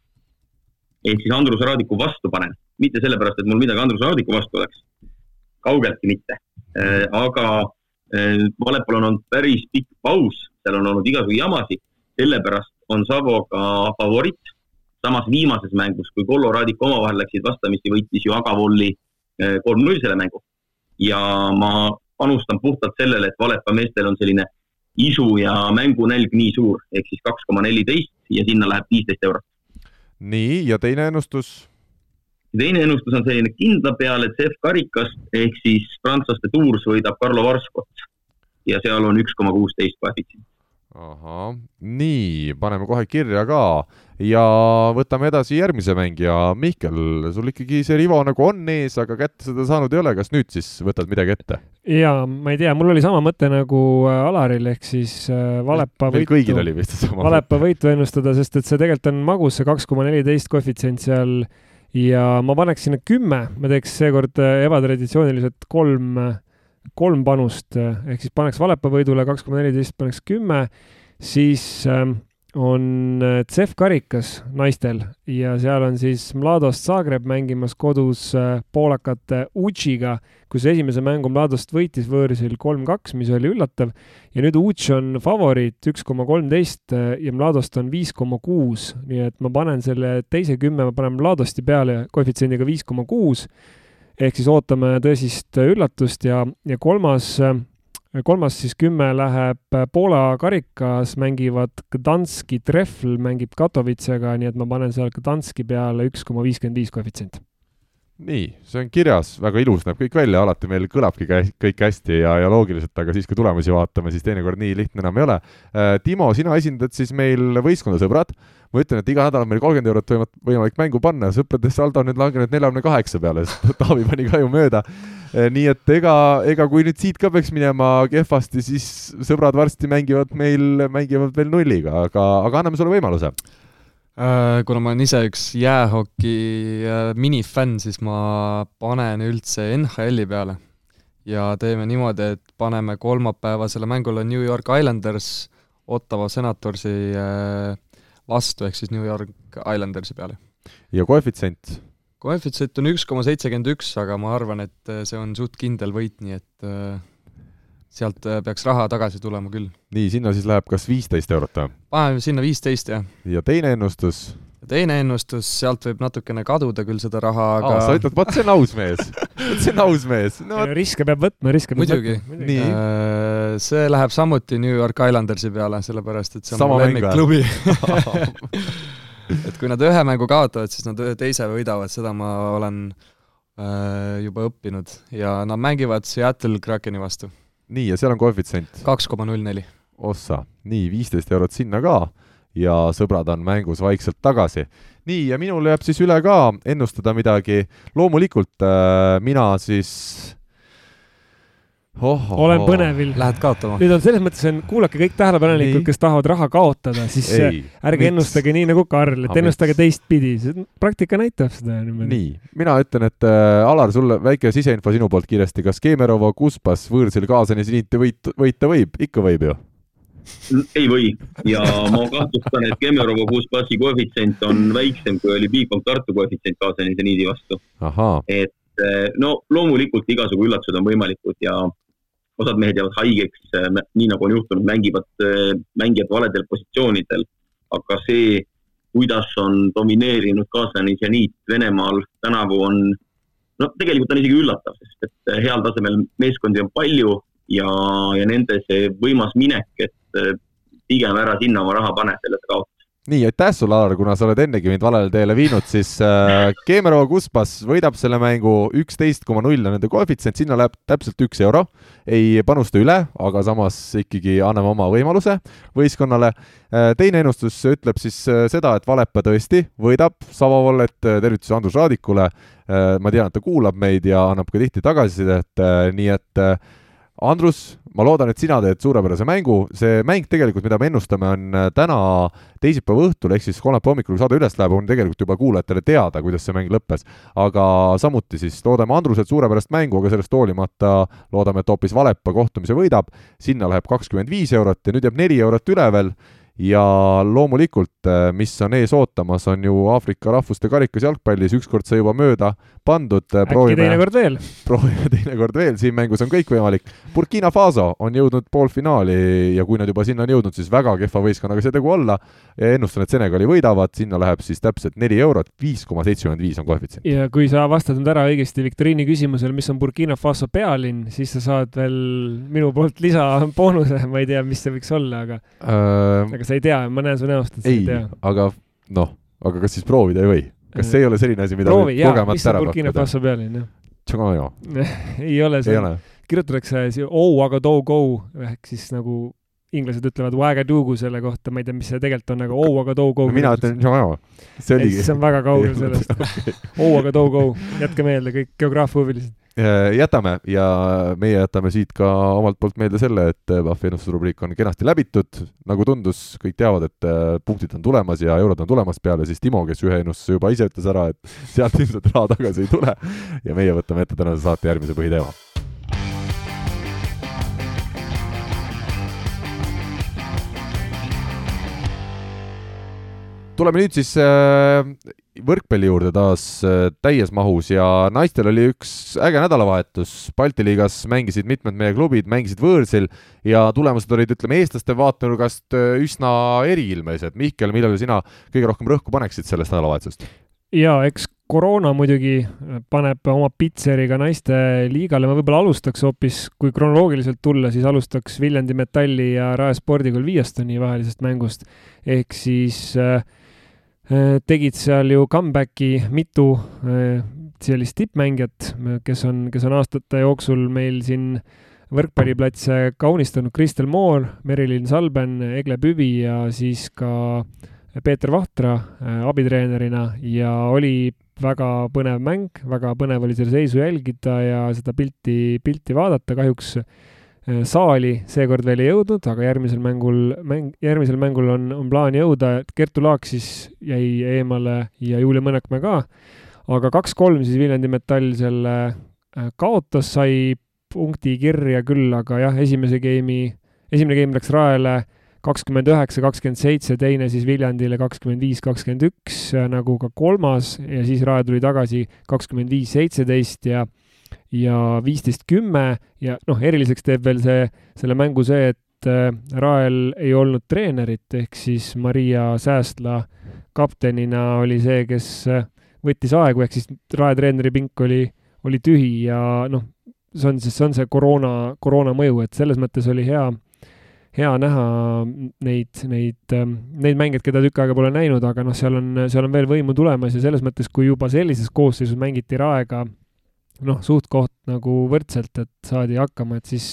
Ehk siis Andrus Raadiku vastu panen, mitte sellepärast, et mul midagi Andrus Raadiku vastu oleks, kaugeltki mitte. Äh, aga äh, Valepal on olnud päris pikk paus, seal on olnud igasugu jamasid, sellepärast on Savo ka favoriit samas viimases mängus, kui Kollo Raadik omavahel läksid vastamisi, võitis ju Agavolli eh, kolm-null selle mängu. ja ma panustan puhtalt sellele, et Valepa meestel on selline isu ja mängunälg nii suur, ehk siis kaks koma neliteist ja sinna läheb viisteist eurot. nii, ja teine ennustus? teine ennustus on selline kindla peale, et CF karikast ehk siis prantslaste Tours võidab Carlo Varskot ja seal on üks koma kuusteist koefitsient ahah, nii, paneme kohe kirja ka ja võtame edasi järgmise mängija, Mihkel, sul ikkagi see Rivo nagu on ees, aga kätte seda saanud ei ole, kas nüüd siis võtad midagi ette? jaa, ma ei tea, mul oli sama mõte nagu äh, Alaril, ehk siis äh, Valepa võitu. kõigil oli vist sama. Valepa võitu ennustada, sest et see tegelikult on magus, see kaks koma neliteist koefitsient seal ja ma paneks sinna kümme, ma teeks seekord äh, ebatraditsiooniliselt kolm kolm panust, ehk siis paneks Valepa võidule kaks koma neliteist, paneks kümme, siis ähm, on äh, CEF karikas naistel ja seal on siis Mladost Zagreb mängimas kodus äh, poolakate Uchiga, kus esimese mängu Mladost võitis võõrsil kolm-kaks, mis oli üllatav. ja nüüd Uch on favoriit üks koma kolmteist äh, ja Mladost on viis koma kuus, nii et ma panen selle teise kümme, ma panen Mladosti peale koefitsiendiga viis koma kuus ehk siis ootame tõsist üllatust ja, ja kolmas, kolmas siis kümme läheb Poola karikas, mängivad Gdanski Treffl mängib Katowicega, nii et ma panen seal Gdanski peale üks koma viiskümmend viis koefitsient nii, see on kirjas, väga ilus näeb kõik välja, alati meil kõlabki kõik hästi ja, ja loogiliselt, aga siis, kui tulemusi vaatame, siis teinekord nii lihtne enam ei ole. Timo, sina esindad siis meil võistkonda Sõbrad. Ma ütlen, et iga nädal on meil kolmkümmend eurot võimalik, võimalik mängu panna, sõprade saldo on nüüd langenud neljakümne kaheksa peale, sest Taavi pani ka ju mööda. Äh, nii et ega, ega kui nüüd siit ka peaks minema kehvasti, siis sõbrad varsti mängivad meil, mängivad veel nulliga, aga, aga anname sulle võimaluse Äh, kuna ma olen ise üks jäähoki äh, minifänn, siis ma panen üldse NHL-i peale. ja teeme niimoodi, et paneme kolmapäevasele mängule New York Islanders Ottawa Senatorsi vastu, ehk siis New York Islandersi peale. ja koefitsient? koefitsient on üks koma seitsekümmend üks, aga ma arvan, et see on suht kindel võit, nii et sealt äh, peaks raha tagasi tulema küll. nii, sinna siis läheb kas viisteist eurot või? paneme sinna viisteist, jah. ja teine ennustus? teine ennustus, sealt võib natukene kaduda küll seda raha, aga Aa, sa ütled, vot see on aus mees vot see on aus mees no,. riske peab võtma, riske peab muidugi. võtma. muidugi. Äh, see läheb samuti New York Islandersi peale, sellepärast et see on Sama mu lemmikklubi et kui nad ühe mängu kaotavad, siis nad ühe teise võidavad, seda ma olen äh, juba õppinud ja nad mängivad Seattle Krakeni vastu nii, ja seal on koefitsient? kaks koma null neli. ossa, nii, viisteist eurot sinna ka ja sõbrad on mängus vaikselt tagasi. nii, ja minul jääb siis üle ka ennustada midagi. loomulikult äh, mina siis oh,. olen põnevil. Lähed kaotama? nüüd on selles mõttes on, kuulake kõik tähelepanelikud, kes tahavad raha kaotada, siis ei, ärge miks? ennustage nii nagu Karl, et ennustage teistpidi, praktika näitab seda niimoodi. nii, mina ütlen, et äh, Alar, sulle väike siseinfo sinu poolt kiiresti, kas Keemerova Kuspas võõrsil kaasani siniiti võit, võita võib? ikka võib ju? ei või ja ma kahtlustan, et Kemerova Kuspasi koefitsient on väiksem, kui oli Bigbank Tartu koefitsient kaasani seniidi vastu. et no loomulikult igasugu üllatused on võimalikud ja osad mehed jäävad haigeks, äh, nii nagu on juhtunud, mängivad äh, mängijad valedel positsioonidel. aga see, kuidas on domineerinud kaaslane seniit Venemaal tänavu on, no tegelikult on isegi üllatav, sest et heal tasemel meeskondi on palju ja, ja nende see võimas minek, et pigem ära sinna oma raha pane, selle sa kaotad nii, aitäh sulle, Alar, kuna sa oled ennegi mind valele teele viinud, siis äh, Keemerova Kuspas võidab selle mängu üksteist koma null on nende koefitsient, sinna läheb täpselt üks euro. ei panusta üle, aga samas ikkagi anname oma võimaluse võistkonnale äh,. teine ennustus ütleb siis äh, seda, et Valepa tõesti võidab Savovollet, äh, tervitus Andrus Raadikule äh,. ma tean, et ta kuulab meid ja annab ka tihti tagasisidet äh,, nii et äh, Andrus, ma loodan, et sina teed suurepärase mängu, see mäng tegelikult, mida me ennustame, on äh, täna teisipäeva õhtul, ehk siis kolmapäeva hommikul, kui saade üles läheb, on tegelikult juba kuulajatele teada, kuidas see mäng lõppes. aga samuti siis loodame Andruselt suurepärast mängu, aga sellest hoolimata loodame, et hoopis Valepa kohtumise võidab, sinna läheb kakskümmend viis eurot ja nüüd jääb neli eurot üle veel ja loomulikult, mis on ees ootamas, on ju Aafrika rahvuste karikas jalgpallis, ükskord sai juba mööda pandud. äkki teinekord veel? proovime teinekord veel, siin mängus on kõik võimalik. Burkina Faso on jõudnud poolfinaali ja kui nad juba sinna on jõudnud, siis väga kehva võistkonnaga see tegu olla. ennustan, et Senegali võidavad, sinna läheb siis täpselt neli eurot, viis koma seitsekümmend viis on koefitsient. ja kui sa vastad nüüd ära õigesti viktoriini küsimusele, mis on Burkina Faso pealinn, siis sa saad veel minu poolt lisaboonuse, ma ei tea, mis see võiks olla, aga äh, aga sa ei tea, ma näen su näost, et sa ei, ei tea. aga noh, aga kas siis proovida ei või? kas see ei ole selline asi, mida proovi, mis on Burkina Faso pealinn, jah? Tšogajo. ei ole see, kirjutatakse oh, aga do go ehk siis nagu inglased ütlevad wagadugu selle kohta, ma ei tea, mis see tegelikult on, aga oh, aga do go no,. mina ütlen Tšogajo. see oligi. see on väga kaugel sellest oh, aga do go, jätke meelde kõik geograafiahuvilised Äh, jätame ja meie jätame siit ka omalt poolt meelde selle, et Pahvi ennustusrubriik on kenasti läbitud, nagu tundus, kõik teavad, et äh, punktid on tulemas ja eurod on tulemas peale siis Timo, kes ühe ennustuse juba ise ütles ära, et sealt ilmselt raha tagasi ei tule. Ja meie võtame ette tänase saate järgmise põhiteema. Tuleme nüüd siis äh, võrkpalli juurde taas äh, täies mahus ja naistel oli üks äge nädalavahetus. Balti liigas mängisid mitmed meie klubid, mängisid võõrsil ja tulemused olid, ütleme, eestlaste vaatenurgast äh, üsna eriilmelised. Mihkel, millele sina kõige rohkem rõhku paneksid sellest nädalavahetusest? jaa, eks koroona muidugi paneb oma pitseri ka naiste liigale, ma võib-olla alustaks hoopis, kui kronoloogiliselt tulla, siis alustaks Viljandi Metalli ja Rae spordikool Viiestoni vahelisest mängust. ehk siis äh, Äh, tegid seal ju comeback'i mitu äh, sellist tippmängijat, kes on, kes on aastate jooksul meil siin võrkpalliplatse kaunistanud, Kristel Moor, Merilin Salben, Egle Püvi ja siis ka Peeter Vahtra äh, abitreenerina. Ja oli väga põnev mäng, väga põnev oli seda seisu jälgida ja seda pilti, pilti vaadata, kahjuks. äh, Äh, saali seekord veel ei jõudnud, aga järgmisel mängul, mäng, järgmisel mängul on, on plaan jõuda, et Kertu Laak siis jäi eemale ja Julia Mõnakmäe ka. aga kaks-kolm siis Viljandi Metall selle äh, kaotas, sai punkti kirja küll, aga jah, esimese game'i, esimene game läks Raele kakskümmend üheksa, kakskümmend seitse, teine siis Viljandile kakskümmend viis, kakskümmend üks, äh, nagu ka kolmas ja siis Rae tuli tagasi kakskümmend viis, seitseteist ja ja viisteist kümme ja noh, eriliseks teeb veel see, selle mängu see, et äh, Rael ei olnud treenerit, ehk siis Maria Säästla kaptenina oli see, kes äh, võttis aegu, ehk siis Rae treeneri pink oli, oli tühi ja noh, see on siis, see on see koroona, koroona mõju, et selles mõttes oli hea, hea näha neid, neid, ähm, neid mängijaid, keda tükk aega pole näinud, aga noh, seal on, seal on veel võimu tulemas ja selles mõttes, kui juba sellises koosseisus mängiti Raega noh, suht-koht nagu võrdselt, et saadi hakkama, et siis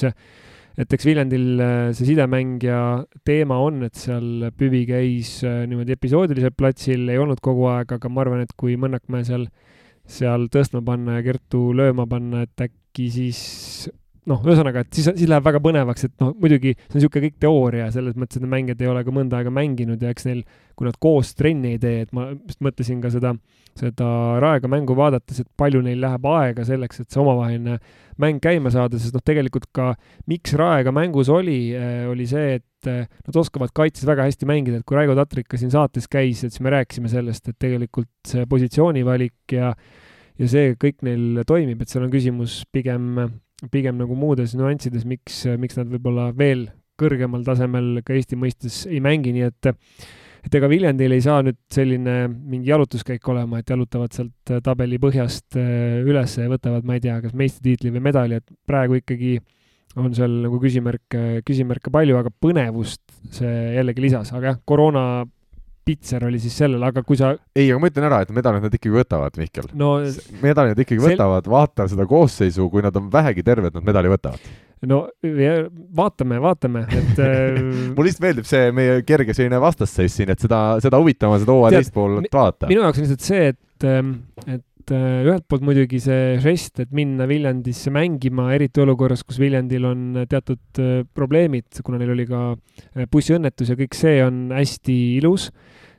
et eks Viljandil äh, see sidemängija teema on, et seal Püvi käis äh, niimoodi episoodiliselt platsil, ei olnud kogu aeg, aga ma arvan, et kui Mõnnakmäe seal, seal tõstma panna ja Kertu lööma panna, et äkki siis noh, ühesõnaga, et siis, siis läheb väga põnevaks, et noh, muidugi see on niisugune kõik teooria selles mõttes, et need mängijad ei ole ka mõnda aega mänginud ja eks neil, kui nad koos trenni ei tee, et ma just mõtlesin ka seda, seda Raega mängu vaadates, et palju neil läheb aega selleks, et see omavaheline mäng käima saada, sest noh, tegelikult ka miks Raega mängus oli, eh, oli see, et eh, nad oskavad kaitses väga hästi mängida, et kui Raigo Tatrik ka siin saates käis, et siis me rääkisime sellest, et tegelikult see positsioonivalik ja ja see kõik neil toimib, et seal on küsimus pigem pigem nagu muudes nüanssides, miks, miks nad võib-olla veel kõrgemal tasemel ka Eesti mõistes ei mängi, nii et et ega Viljandil ei saa nüüd selline mingi jalutuskäik olema, et jalutavad sealt tabeli põhjast äh, üles ja võtavad, ma ei tea, kas meistritiitli või medali, et praegu ikkagi on seal nagu küsimärke, küsimärke palju, aga põnevust see jällegi lisas, aga jah, koroona pitser oli siis sellel, aga kui sa ei, aga ma ütlen ära, et medalid nad ikkagi võtavad, Mihkel no,. medalid nad ikkagi sel... võtavad, vaata seda koosseisu, kui nad on vähegi terved, nad medali võtavad no vaatame, vaatame, et äh, mulle lihtsalt meeldib see meie kerge selline vastasseis siin, et seda, seda huvitavam seda hooaja teist poolt vaadata. minu jaoks on lihtsalt see, et, ähm, et äh, ühelt poolt muidugi see žest, et minna Viljandisse mängima, eriti olukorras, kus Viljandil on teatud äh, probleemid, kuna neil oli ka bussiõnnetus ja kõik see on hästi ilus.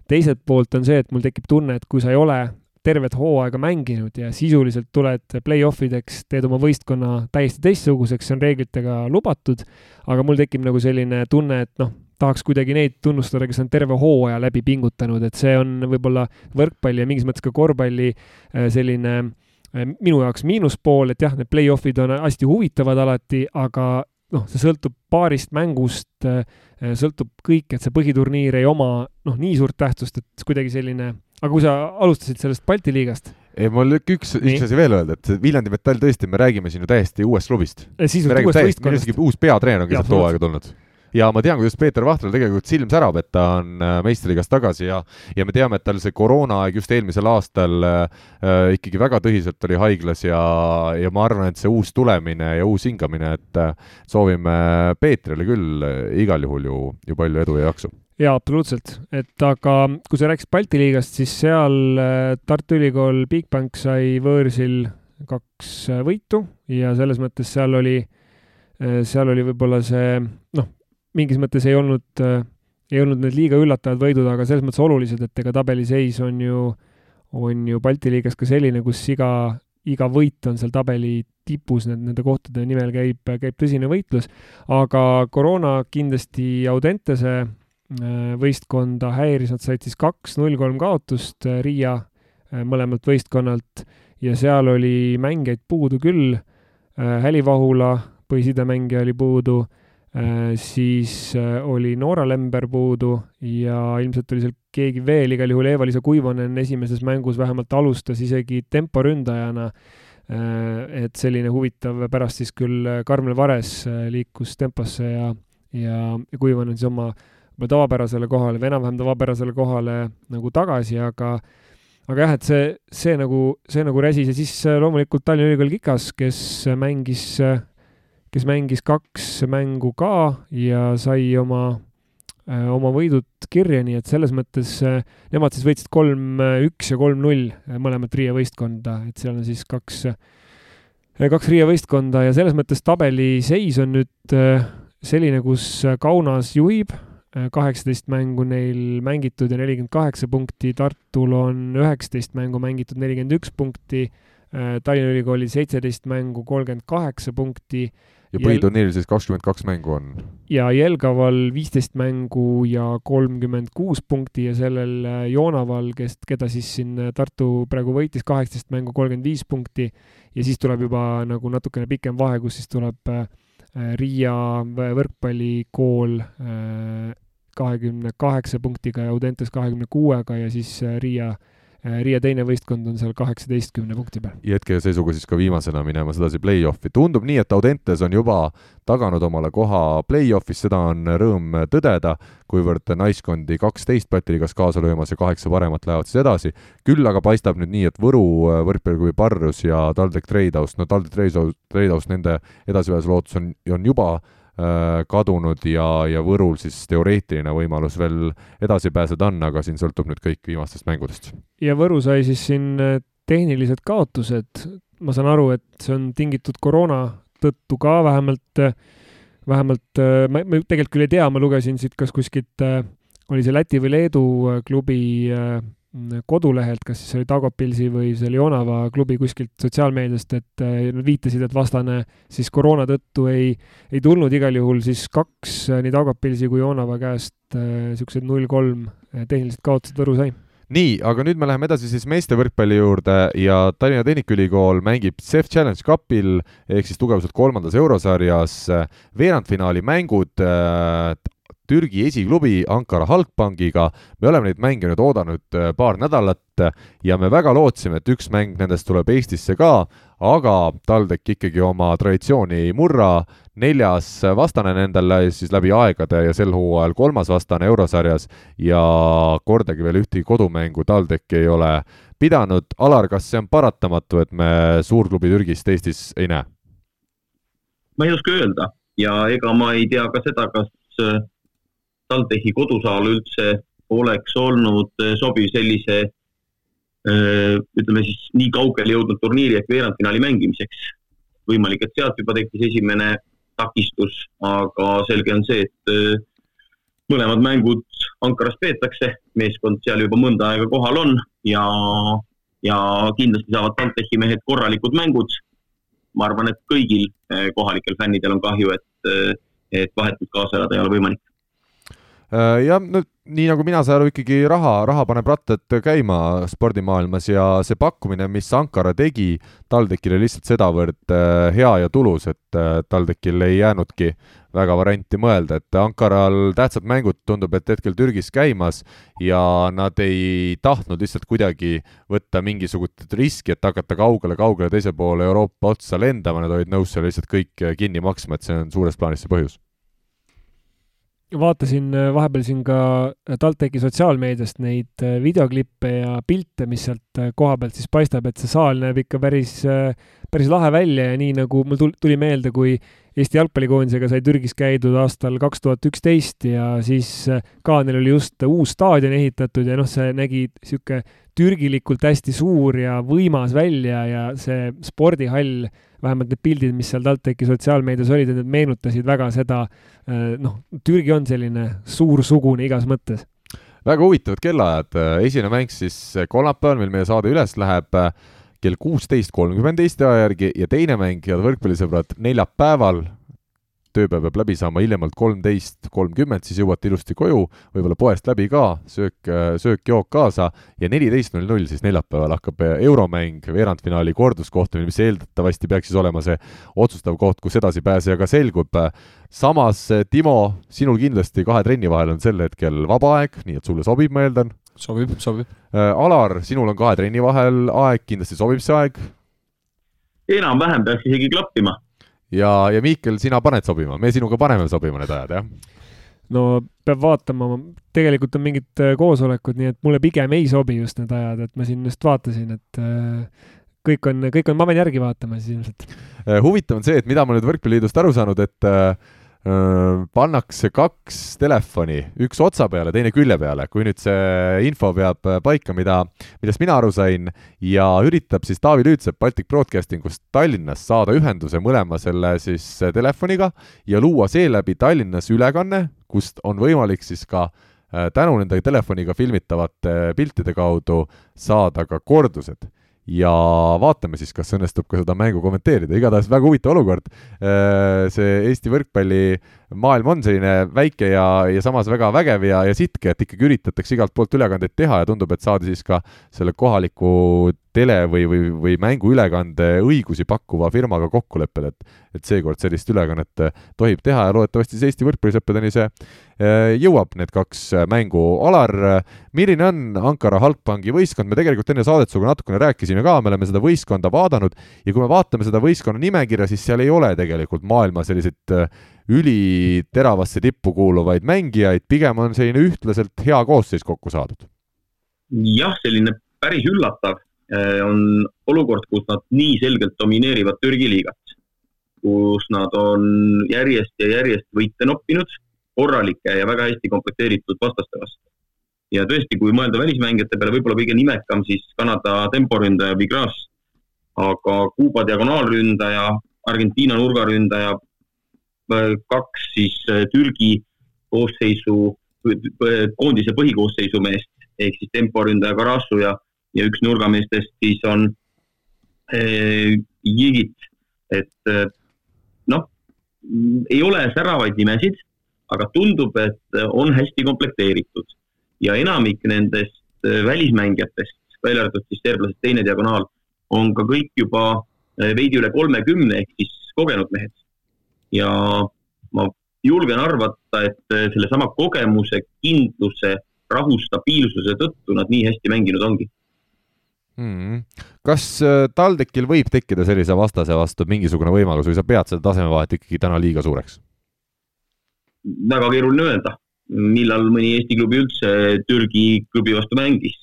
Teiselt poolt on see, et mul tekib tunne, et kui sa ei ole tervet hooaega mänginud ja sisuliselt tuled play-off ideks, teed oma võistkonna täiesti teistsuguseks, see on reeglitega lubatud, aga mul tekib nagu selline tunne, et noh, tahaks kuidagi neid tunnustada, kes on terve hooaja läbi pingutanud, et see on võib-olla võrkpalli ja mingis mõttes ka korvpalli selline minu jaoks miinuspool, et jah, need play-off'id on hästi huvitavad alati, aga noh, see sõltub paarist mängust, sõltub kõik, et see põhiturniir ei oma noh, nii suurt tähtsust, et kuidagi selline, aga kui sa alustasid sellest Balti liigast ei, mul üks, üks asi veel öelda, et Viljandi Metall tõesti, me räägime siin ju täiesti uuest klubist. sisuliselt uuest võistkonnast. uus peatreener on keset hooaega tulnud ja ma tean, kuidas Peeter Vahtral tegelikult silm särab, et ta on äh, meistriliigast tagasi ja, ja me teame, et tal see koroonaaeg just eelmisel aastal äh, äh, ikkagi väga tõsiselt oli haiglas ja, ja ma arvan, et see uus tulemine ja uus hingamine, et äh, soovime Peetrile küll igal juhul ju, ju palju edu ja jaksu. Jaa, absoluutselt, et aga kui sa rääkisid Balti liigast, siis seal Tartu Ülikool Bigbank sai võõrsil kaks võitu ja selles mõttes seal oli, seal oli võib-olla see noh, mingis mõttes ei olnud, äh, ei olnud need liiga üllatavad võidud, aga selles mõttes olulised, et ega tabeliseis on ju, on ju Balti liigas ka selline, kus iga, iga võit on seal tabeli tipus, need, nende kohtade nimel käib, käib tõsine võitlus, aga koroona kindlasti Audentese äh, võistkonda häiris, nad said siis kaks null kolm kaotust äh, Riia mõlemalt võistkonnalt. Ja seal oli mängijaid puudu küll, Häli Vahula, põhisidemängija oli puudu siis äh, oli Noora Lember puudu ja ilmselt oli seal keegi veel, igal juhul Eva-Liisa Kuivonen esimeses mängus vähemalt alustas isegi temporündajana. Äh, et selline huvitav, pärast siis küll Karmel Vares liikus temposse ja, ja, Kuivonen siis oma tavapärasele kohale või enam-vähem tavapärasele kohale nagu tagasi, aga aga jah, et see, see nagu, see nagu räsis ja siis loomulikult Tallinna Ülikool Kikas, kes mängis kes mängis kaks mängu ka ja sai oma, äh, oma võidud kirja, nii et selles mõttes äh, nemad siis võitsid kolm-üks ja kolm-null äh, mõlemat Riia võistkonda, et seal on siis kaks, kaks Riia võistkonda ja selles mõttes tabeliseis on nüüd selline, kus Kaunas juhib, kaheksateist mängu neil mängitud ja nelikümmend kaheksa punkti, Tartul on üheksateist mängu mängitud, nelikümmend üks punkti, Tallinna Ülikoolil seitseteist mängu, kolmkümmend kaheksa punkti ja põhiturniiril siis kakskümmend kaks mängu on. ja Jelgaval viisteist mängu ja kolmkümmend kuus punkti ja sellel äh, Joonaval, kes, keda siis siin äh, Tartu praegu võitis, kaheksateist mängu, kolmkümmend viis punkti ja siis tuleb juba nagu natukene pikem vahe, kus siis tuleb äh, Riia võrkpallikool kahekümne kaheksa punktiga ja Audentes kahekümne kuuega ja siis Riia Äh, Riia teine võistkond on seal kaheksateistkümne punkti peal. ja hetkeseisuga siis ka viimasena minemas edasi play-off'i. tundub nii, et Audentes on juba taganud omale koha play-off'is, seda on rõõm tõdeda, kuivõrd naiskondi kaksteist Balti liigas kaasa löömas ja kaheksa paremat lähevad siis edasi. küll aga paistab nüüd nii, et Võru äh, võrkpalliklubi Parrus ja TalTech Tradehouse, no TalTech Tradehouse, nende edasipääsu lootus on, on juba Äh, kadunud ja, ja Võrul siis teoreetiline võimalus veel edasi pääseda on, aga siin sõltub nüüd kõik viimastest mängudest. ja Võru sai siis siin äh, tehnilised kaotused, ma saan aru, et see on tingitud koroona tõttu ka vähemalt, äh, vähemalt ma, ma tegelikult küll ei tea, ma lugesin siit kas kuskilt, oli see Läti või Leedu klubi kodulehelt, kas siis oli Daugavpilsi või see oli Onava klubi kuskilt sotsiaalmeediast, et eh, nad viitasid, et vastane siis koroona tõttu ei, ei tulnud igal juhul siis kaks eh, nii Daugavpilsi kui Onava käest niisugused eh, null kolm tehnilised kaotused Võru sai. Nii, aga nüüd me läheme edasi siis meeste võrkpalli juurde ja Tallinna Tehnikaülikool mängib CEF Challenge Cupil ehk siis tugevuselt kolmandas eurosarjas veerandfinaali mängud Türgi esiklubi Ankara Halkbankiga. me oleme neid mänge nüüd oodanud äh, paar nädalat ja me väga lootsime, et üks mäng nendest tuleb Eestisse ka, aga TalTech ikkagi oma traditsiooni ei murra. neljas vastane nendele siis läbi aegade ja sel hooajal kolmas vastane eurosarjas ja kordagi veel ühtegi kodumängu TalTech ei ole pidanud. Alar, kas see on paratamatu, et me suurklubi Türgist Eestis ei näe? ma ei oska öelda ja ega ma ei tea ka seda, kas äh, TalTechi kodusaal üldse oleks olnud eh, sobiv sellise eh, ütleme siis nii kaugele jõudnud turniiri ehk veerandfinaali mängimiseks. võimalik, et sealt juba tekkis esimene takistus, aga selge on see, et eh, mõlemad mängud Ankaras peetakse, meeskond seal juba mõnda aega kohal on ja, ja kindlasti saavad TalTechi mehed korralikud mängud. ma arvan, et kõigil kohalikel fännidel on kahju, et, et vahetult kaasa elada ei ole võimalik ja no nii nagu mina saan aru, ikkagi raha, raha paneb rattad käima spordimaailmas ja see pakkumine, mis Ankara tegi TalTechile lihtsalt sedavõrd äh, hea ja tulus, et äh, TalTechil ei jäänudki väga varianti mõelda, et Ankaral tähtsad mängud tundub, et hetkel Türgis käimas ja nad ei tahtnud lihtsalt kuidagi võtta mingisugust riski, et hakata kaugele-kaugele teise poole Euroopa otsa lendama, nad olid nõus seal lihtsalt kõik kinni maksma, et see on suures plaanis see põhjus vaatasin äh, vahepeal siin ka äh, TalTechi sotsiaalmeediast neid äh, videoklippe ja pilte, mis sealt koha pealt siis paistab, et see saal näeb ikka päris, päris lahe välja ja nii nagu mul tuli meelde, kui Eesti jalgpallikoondisega sai Türgis käidud aastal kaks tuhat üksteist ja siis ka neil oli just uus staadion ehitatud ja noh, see nägi niisugune türgilikult hästi suur ja võimas välja ja see spordihall vähemalt need pildid, mis seal TalTechi sotsiaalmeedias olid, need meenutasid väga seda, äh, noh, Türgi on selline suursugune igas mõttes. väga huvitavad kellaajad, esimene mäng siis kolmapäeval, mil meie saade üles läheb, kell kuusteist kolmkümmend Eesti aja järgi ja teine mäng, head võrkpallisõbrad, neljapäeval tööpäev peab läbi saama hiljemalt kolmteist kolmkümmend, siis jõuate ilusti koju, võib-olla poest läbi ka, söök, söök-jook kaasa ja neliteist null null siis neljapäeval hakkab euromäng, veerandfinaali korduskohtumine, mis eeldatavasti peaks siis olema see otsustav koht, kus edasipääseja ka selgub. samas, Timo, sinul kindlasti kahe trenni vahel on sel hetkel vaba aeg, nii et sulle sobib, ma eeldan? Sobib, sobib. Alar, sinul on kahe trenni vahel aeg, kindlasti sobib see aeg? enam-vähem peaks isegi klappima ja, ja Miikel, sina paned sobima, me sinuga paneme sobima need ajad, jah? no peab vaatama, tegelikult on mingid äh, koosolekud, nii et mulle pigem ei sobi just need ajad, et ma siin just vaatasin, et äh, kõik on, kõik on, ma pean järgi vaatama siis ilmselt. Äh, huvitav on see, et mida ma nüüd Võrkpalliliidust aru saanud, et pannakse kaks telefoni, üks otsa peale, teine külje peale, kui nüüd see info peab paika, mida, millest mina aru sain, ja üritab siis Taavi Lüütsepp Baltic Broadcasting ust Tallinnas saada ühenduse mõlema selle siis telefoniga ja luua seeläbi Tallinnas ülekanne, kust on võimalik siis ka tänu nende telefoniga filmitavate piltide kaudu saada ka kordused ja vaatame siis, kas õnnestub ka seda mängu kommenteerida, igatahes väga huvitav olukord. Äh, see Eesti võrkpallimaailm on selline väike ja, ja samas väga vägev ja, ja sitke, et ikkagi üritatakse igalt poolt ülekandeid teha ja tundub, et saadi siis ka selle kohaliku tele- või, või, või mänguülekande õigusi pakkuva firmaga kokkuleppele, et et seekord sellist ülekannet äh, tohib teha ja loodetavasti siis Eesti võrkpallisõppedeni see äh, jõuab, need kaks äh, mängu. Alar, milline on Ankara Halkbanki võistkond, me tegelikult enne saadet sinuga natukene rääkisime ka, me oleme seda võistkonda vaadanud ja kui me vaatame seda võistkonna nimekirja, siis seal ei ole tegelikult maailma selliseid üliteravasse tippu kuuluvaid mängijaid, pigem on selline ühtlaselt hea koosseis kokku saadud. jah, selline päris üllatav Eh, on olukord, kus nad nii selgelt domineerivad Türgi liigat, kus nad on järjest ja järjest võite noppinud korralike ja väga hästi komplekteeritud vastaste vastu. ja tõesti, kui mõelda välismängijate peale, võib-olla kõige nimekam siis Kanada temporündaja Vigras, aga Kuuba diagonaalründaja, Argentiina nurgaründaja, kaks siis eh, Türgi koosseisu, koondise põhikoosseisu meest ehk siis temporündaja Karasu ja ja üks nurgameestest siis on eh, Jigit, et noh, ei ole säravaid nimesid, aga tundub, et on hästi komplekteeritud ja enamik nendest välismängijatest, välja arvatud siis serblased teine diagonaal, on ka kõik juba veidi üle kolmekümne ehk siis kogenud mehed. Ja ma julgen arvata, et eh, sellesama kogemuse, kindluse, rahu, stabiilsuse tõttu nad nii hästi mänginud ongi mm.. kas äh, TalTechil võib tekkida sellise vastase vastu mingisugune võimalus või sa pead seda tasemevahet ikkagi täna liiga suureks? väga keeruline öelda, millal mõni Eesti klubi üldse Türgi klubi vastu mängis.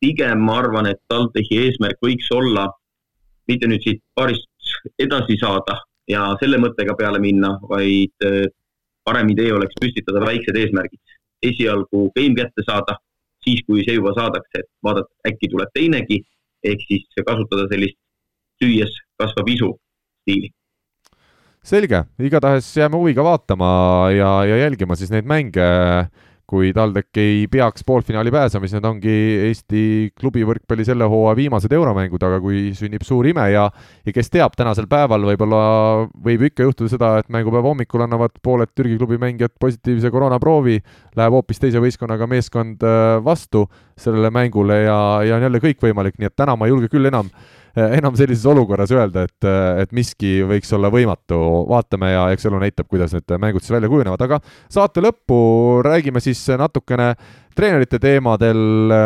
pigem ma arvan, et TalTechi eesmärk võiks olla mitte nüüd siit paarist edasi saada ja selle mõttega peale minna, vaid äh, parem idee oleks püstitada väiksed eesmärgid. esialgu game kätte saada siis, kui see juba saadakse, et vaadata, äkki tuleb teinegi, ehk siis kasutada sellist süües kasvab isu stiili. selge, igatahes jääme huviga vaatama ja, ja jälgima siis neid mänge kui TalTech ei peaks poolfinaali pääsema, siis need ongi Eesti klubivõrkpalli selle hooaja viimased euromängud, aga kui sünnib suur ime ja ja kes teab, tänasel päeval võib-olla võib ikka juhtuda seda, et mängupäeva hommikul annavad pooled Türgi klubi mängijad positiivse koroonaproovi, läheb hoopis teise võistkonnaga meeskond äh, vastu sellele mängule ja, ja on jälle kõik võimalik, nii et täna ma ei julge küll enam Eh, enam sellises olukorras öelda, et, eh, et miski võiks olla võimatu, vaatame ja eks elu näitab, kuidas need mängud siis välja kujunevad, aga saate lõppu räägime siis natukene treenerite teemadel.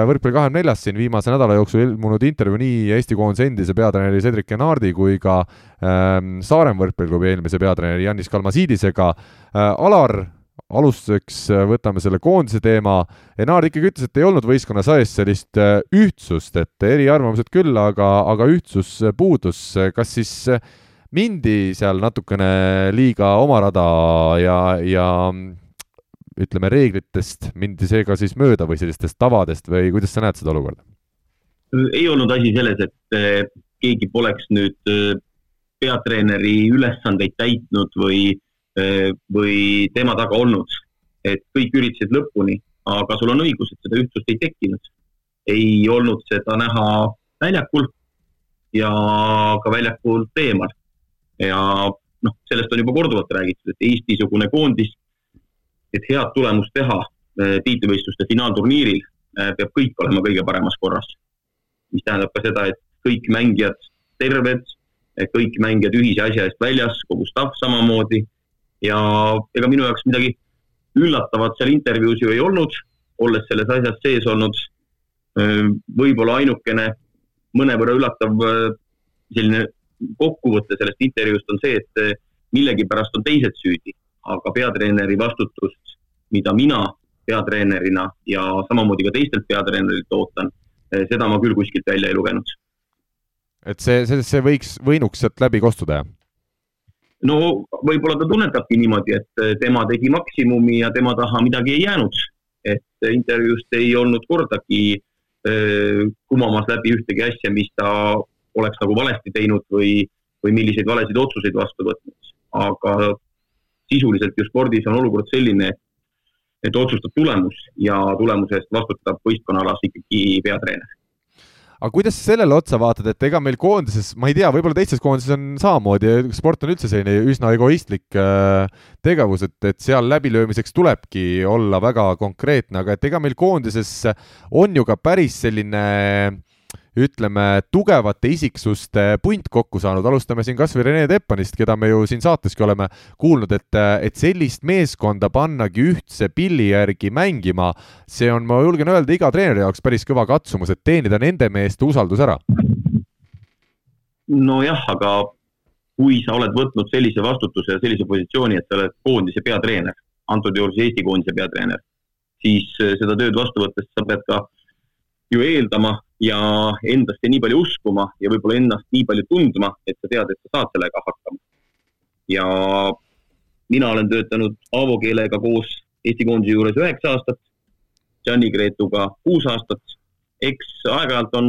Võrkpalli kahekümne neljas siin viimase nädala jooksul ilmunud intervjuu nii Eesti koondise endise peatreeneri Cedric Genardi kui ka ähm, Saaremaa võrkpalliklubi eelmise peatreeneri Janis Kalmasiidisega. Äh,. Alar alustuseks äh, võtame selle koondise teema. Enar ikkagi ütles, et ei olnud võistkonna sees sellist äh, ühtsust, et eriarvamused küll, aga, aga ühtsus puudus. kas siis mindi seal natukene liiga oma rada ja, ja ütleme, reeglitest mindi seega siis mööda või sellistest tavadest või kuidas sa näed seda olukorda? ei olnud asi selles, et äh, keegi poleks nüüd peatreeneri ülesandeid täitnud või või tema taga olnud. et kõik üritasid lõpuni, aga sul on õigus, et seda ühtsust ei tekkinud. ei olnud seda näha väljakul ja ka väljakult eemal. ja noh, sellest on juba korduvalt räägitud, et Eesti-sugune koondis, et head tulemust teha eh, tiitlivõistluste finaalturniiril, eh, peab kõik olema kõige paremas korras. mis tähendab ka seda, et kõik mängijad terved, kõik mängijad ühise asja eest väljas, kogu staff samamoodi ja ega minu jaoks midagi üllatavat seal intervjuus ju ei olnud, olles selles asjas sees olnud. võib-olla ainukene mõnevõrra üllatav selline kokkuvõte sellest intervjuust on see, et millegipärast on teised süüdi, aga peatreeneri vastutust, mida mina peatreenerina ja samamoodi ka teistelt peatreenerilt ootan, seda ma küll kuskilt välja ei lugenud. et see, see, see võiks, võinuks sealt läbi kostuda, jah? No võib-olla ta tunnetabki niimoodi, et eh, tema tegi maksimumi ja tema taha midagi ei jäänud. et intervjuust ei olnud kordagi äh, kumamas läbi ühtegi asja, mis ta oleks nagu valesti teinud või, või milliseid valesid otsuseid vastu võtnud. aga sisuliselt ju spordis on olukord selline, et otsustab tulemus ja tulemuse eest vastutab võistkonnaalas ikkagi peatreener aga kuidas sa sellele otsa vaatad, et ega meil koondises, ma ei tea, võib-olla teistes koondises on samamoodi, sport on üldse selline üsna egoistlik äh, tegevus, et, et seal läbilöömiseks tulebki olla väga konkreetne, aga et ega meil koondises on ju ka päris selline äh, ütleme, tugevate isiksuste punt kokku saanud, alustame siin kas või Rene Teppanist, keda me ju siin saateski oleme kuulnud, et, et sellist meeskonda pannagi ühtse pilli järgi mängima, see on, ma julgen öelda, iga treeneri jaoks päris kõva katsumus, et teenida nende meeste usaldus ära. nojah, aga kui sa oled võtnud sellise vastutuse ja sellise positsiooni, et sa oled koondise peatreener, antud juhul siis Eesti koondise peatreener, siis seda tööd vastu võttes sa pead ka ju eeldama ja endasse nii palju uskuma ja võib-olla ennast nii palju tundma, et sa tead, et sa saad sellega hakkama. ja mina olen töötanud Aavo keelega koos Eesti koondise juures üheksa aastat, Gianni Gretuga kuus aastat. eks aeg-ajalt on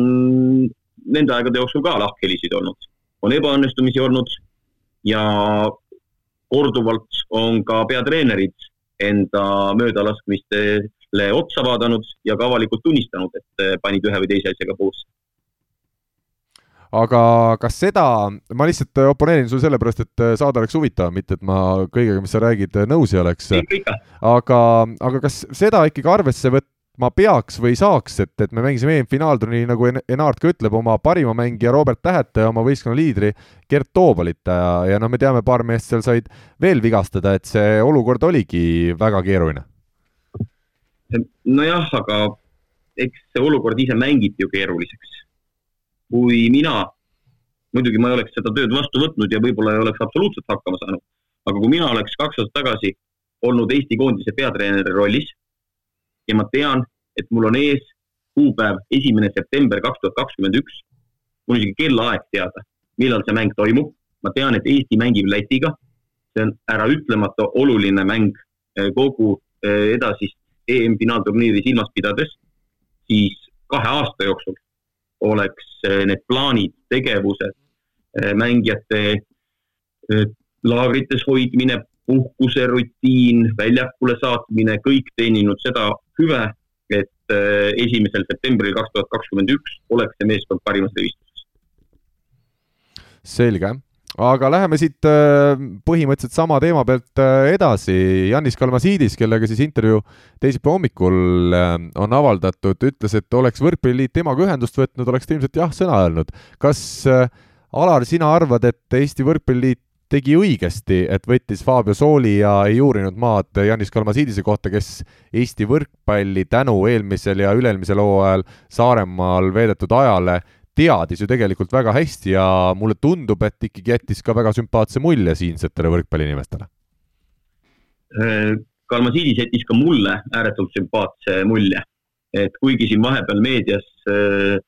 nende aegade jooksul ka lahkhelisid olnud, on ebaõnnestumisi olnud ja korduvalt on ka peatreenerid enda möödalaskmiste otsa vaadanud ja ka avalikult tunnistanud, et eh, panid ühe või teise asjaga puusse aga kas seda, ma lihtsalt oponeerin sulle sellepärast, et eh, saade oleks huvitav, mitte et ma kõigega, mis sa räägid, nõus ei oleks. aga, aga kas seda ikkagi arvesse võtma peaks või saaks, et, et me mängisime EM-finaalturniiri, nagu Enart ka ütleb, oma parima mängija Robert Tähete ja oma võistkonna liidri Gert Toobalit ja, ja noh, me teame, paar meest seal said veel vigastada, et see olukord oligi väga keeruline nojah, aga eks see olukord ise mängiti ju keeruliseks. kui mina, muidugi ma ei oleks seda tööd vastu võtnud ja võib-olla ei oleks absoluutselt hakkama saanud, aga kui mina oleks kaks aastat tagasi olnud Eesti koondise peatreeneri rollis ja ma tean, et mul on ees kuupäev esimene september kaks tuhat kakskümmend üks, mul on isegi kellaaeg teada, millal see mäng toimub, ma tean, et Eesti mängib Lätiga, see on äraütlemata oluline mäng eh, kogu eh, edasist EM-finaalturniiri silmas pidades, siis kahe aasta jooksul oleks eh, need plaanid, tegevused, eh, mängijate eh, laagrites hoidmine, puhkuserutiin, väljakule saatmine, kõik teeninud seda hüve, et esimesel septembril kaks tuhat kakskümmend üks oleks see meeskond parimas revistuses. selge, aga läheme siit äh, põhimõtteliselt sama teema pealt äh, edasi. Janis Kalmasiidis, kellega siis intervjuu teisipäeva hommikul on avaldatud, ütles, et oleks Võrkpalliliit temaga ühendust võtnud, oleks ta ilmselt jah sõna öelnud. kas Alar, sina arvad, et Eesti Võrkpalliliit tegi õigesti, et võttis Fabio Sooli ja ei uurinud maad Janis Kalmasiidise kohta, kes Eesti võrkpalli tänu eelmisel ja üle-eelmisel hooajal Saaremaal veedetud ajale teadis ju tegelikult väga hästi ja mulle tundub, et ikkagi jättis ka väga sümpaatse mulje siinsetele võrkpalliinimestele. Kalmasiidis jättis ka mulle ääretult sümpaatse mulje, et kuigi siin vahepeal meedias äh,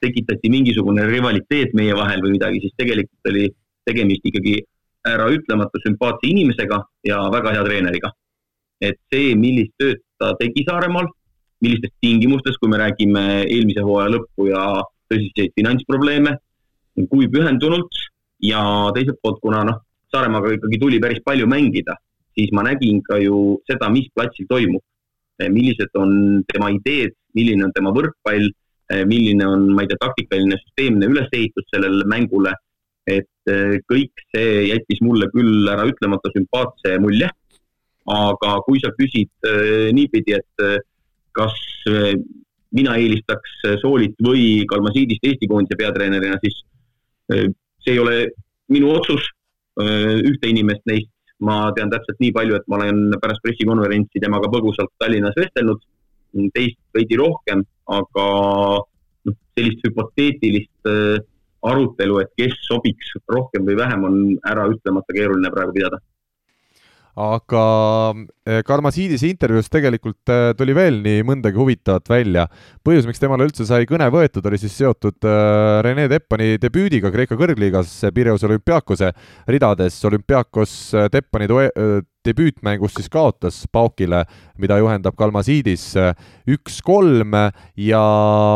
tekitati mingisugune rivaliteet meie vahel või midagi, siis tegelikult oli tegemist ikkagi äraütlematu sümpaatse inimesega ja väga hea treeneriga. et see, millist tööd ta tegi Saaremaal, millistes tingimustes, kui me räägime eelmise hooaja lõppu ja tõsiseid finantsprobleeme, kui pühendunult ja teiselt poolt, kuna noh, Saaremaaga ikkagi tuli päris palju mängida, siis ma nägin ka ju seda, mis platsil toimub. millised on tema ideed, milline on tema võrkpall, milline on, ma ei tea, taktikaline süsteemne ülesehitus sellele mängule et äh, kõik see jättis mulle küll ära ütlemata sümpaatse mulje. aga kui sa küsid äh, niipidi, et äh, kas mina eelistaks Soolit või Kalmasiidist Eesti koondise peatreenerina, siis see ei ole minu otsus. ühte inimest neist ma tean täpselt nii palju, et ma olen pärast pressikonverentsi temaga põgusalt Tallinnas vestelnud, teist veidi rohkem, aga noh, sellist hüpoteetilist arutelu, et kes sobiks rohkem või vähem, on äraütlemata keeruline praegu pidada aga eh, Karmasiidise intervjuus tegelikult eh, tuli veel nii mõndagi huvitavat välja. põhjus, miks temale üldse sai kõne võetud, oli siis seotud eh, Rene Teppani debüüdiga Kreeka kõrgliigas Pireus olümpiaakose ridades. olümpiaakos Teppani debüütmängus siis kaotas Paukile, mida juhendab Kalmasiidis üks-kolm ja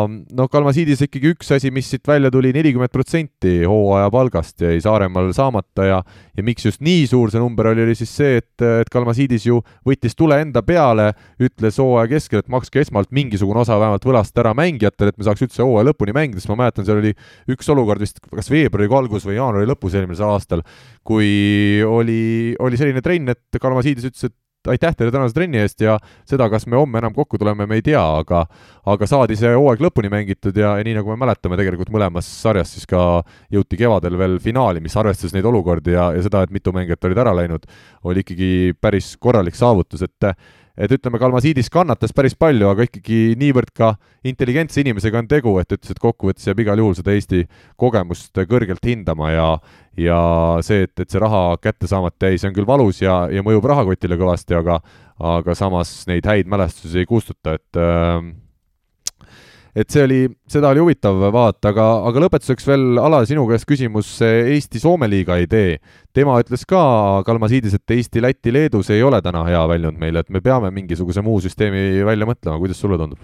noh, Kalmasiidis ikkagi üks asi, mis siit välja tuli, nelikümmend protsenti hooaja palgast jäi Saaremaal saamata ja ja miks just nii suur see number oli, oli siis see, et, et Kalmasiidis ju võttis tule enda peale, ütles hooaja keskel, et makske esmalt mingisugune osa vähemalt võlast ära mängijatele, et me saaks üldse hooaja lõpuni mängida, sest ma mäletan, seal oli üks olukord vist kas veebruari algus või jaanuari lõpus eelmisel aastal, kui oli, oli selline trenn, et Kalmasiidis ütles, et aitäh teile tänase trenni eest ja seda, kas me homme enam kokku tuleme, me ei tea, aga aga saadi see hooaeg lõpuni mängitud ja, ja nii nagu me mäletame, tegelikult mõlemas sarjas siis ka jõuti kevadel veel finaali, mis arvestades neid olukordi ja, ja seda, et mitu mängijat olid ära läinud, oli ikkagi päris korralik saavutus, et et ütleme, Kalmasiidis kannatas päris palju, aga ikkagi niivõrd ka intelligentse inimesega on tegu, et ütles, et kokkuvõttes jääb igal juhul seda Eesti kogemust kõrgelt hindama ja ja see, et, et see raha kätte saamata jäi, see on küll valus ja, ja mõjub rahakotile kõvasti, aga aga samas neid häid mälestusi ei kustuta, et äh, et see oli, seda oli huvitav vaadata, aga, aga lõpetuseks veel, Alar, sinu käest küsimus Eesti-Soome liiga idee. tema ütles ka Kalmasiidis, et Eesti, Läti, Leedus ei ole täna hea väljund meile, et me peame mingisuguse muu süsteemi välja mõtlema, kuidas sulle tundub?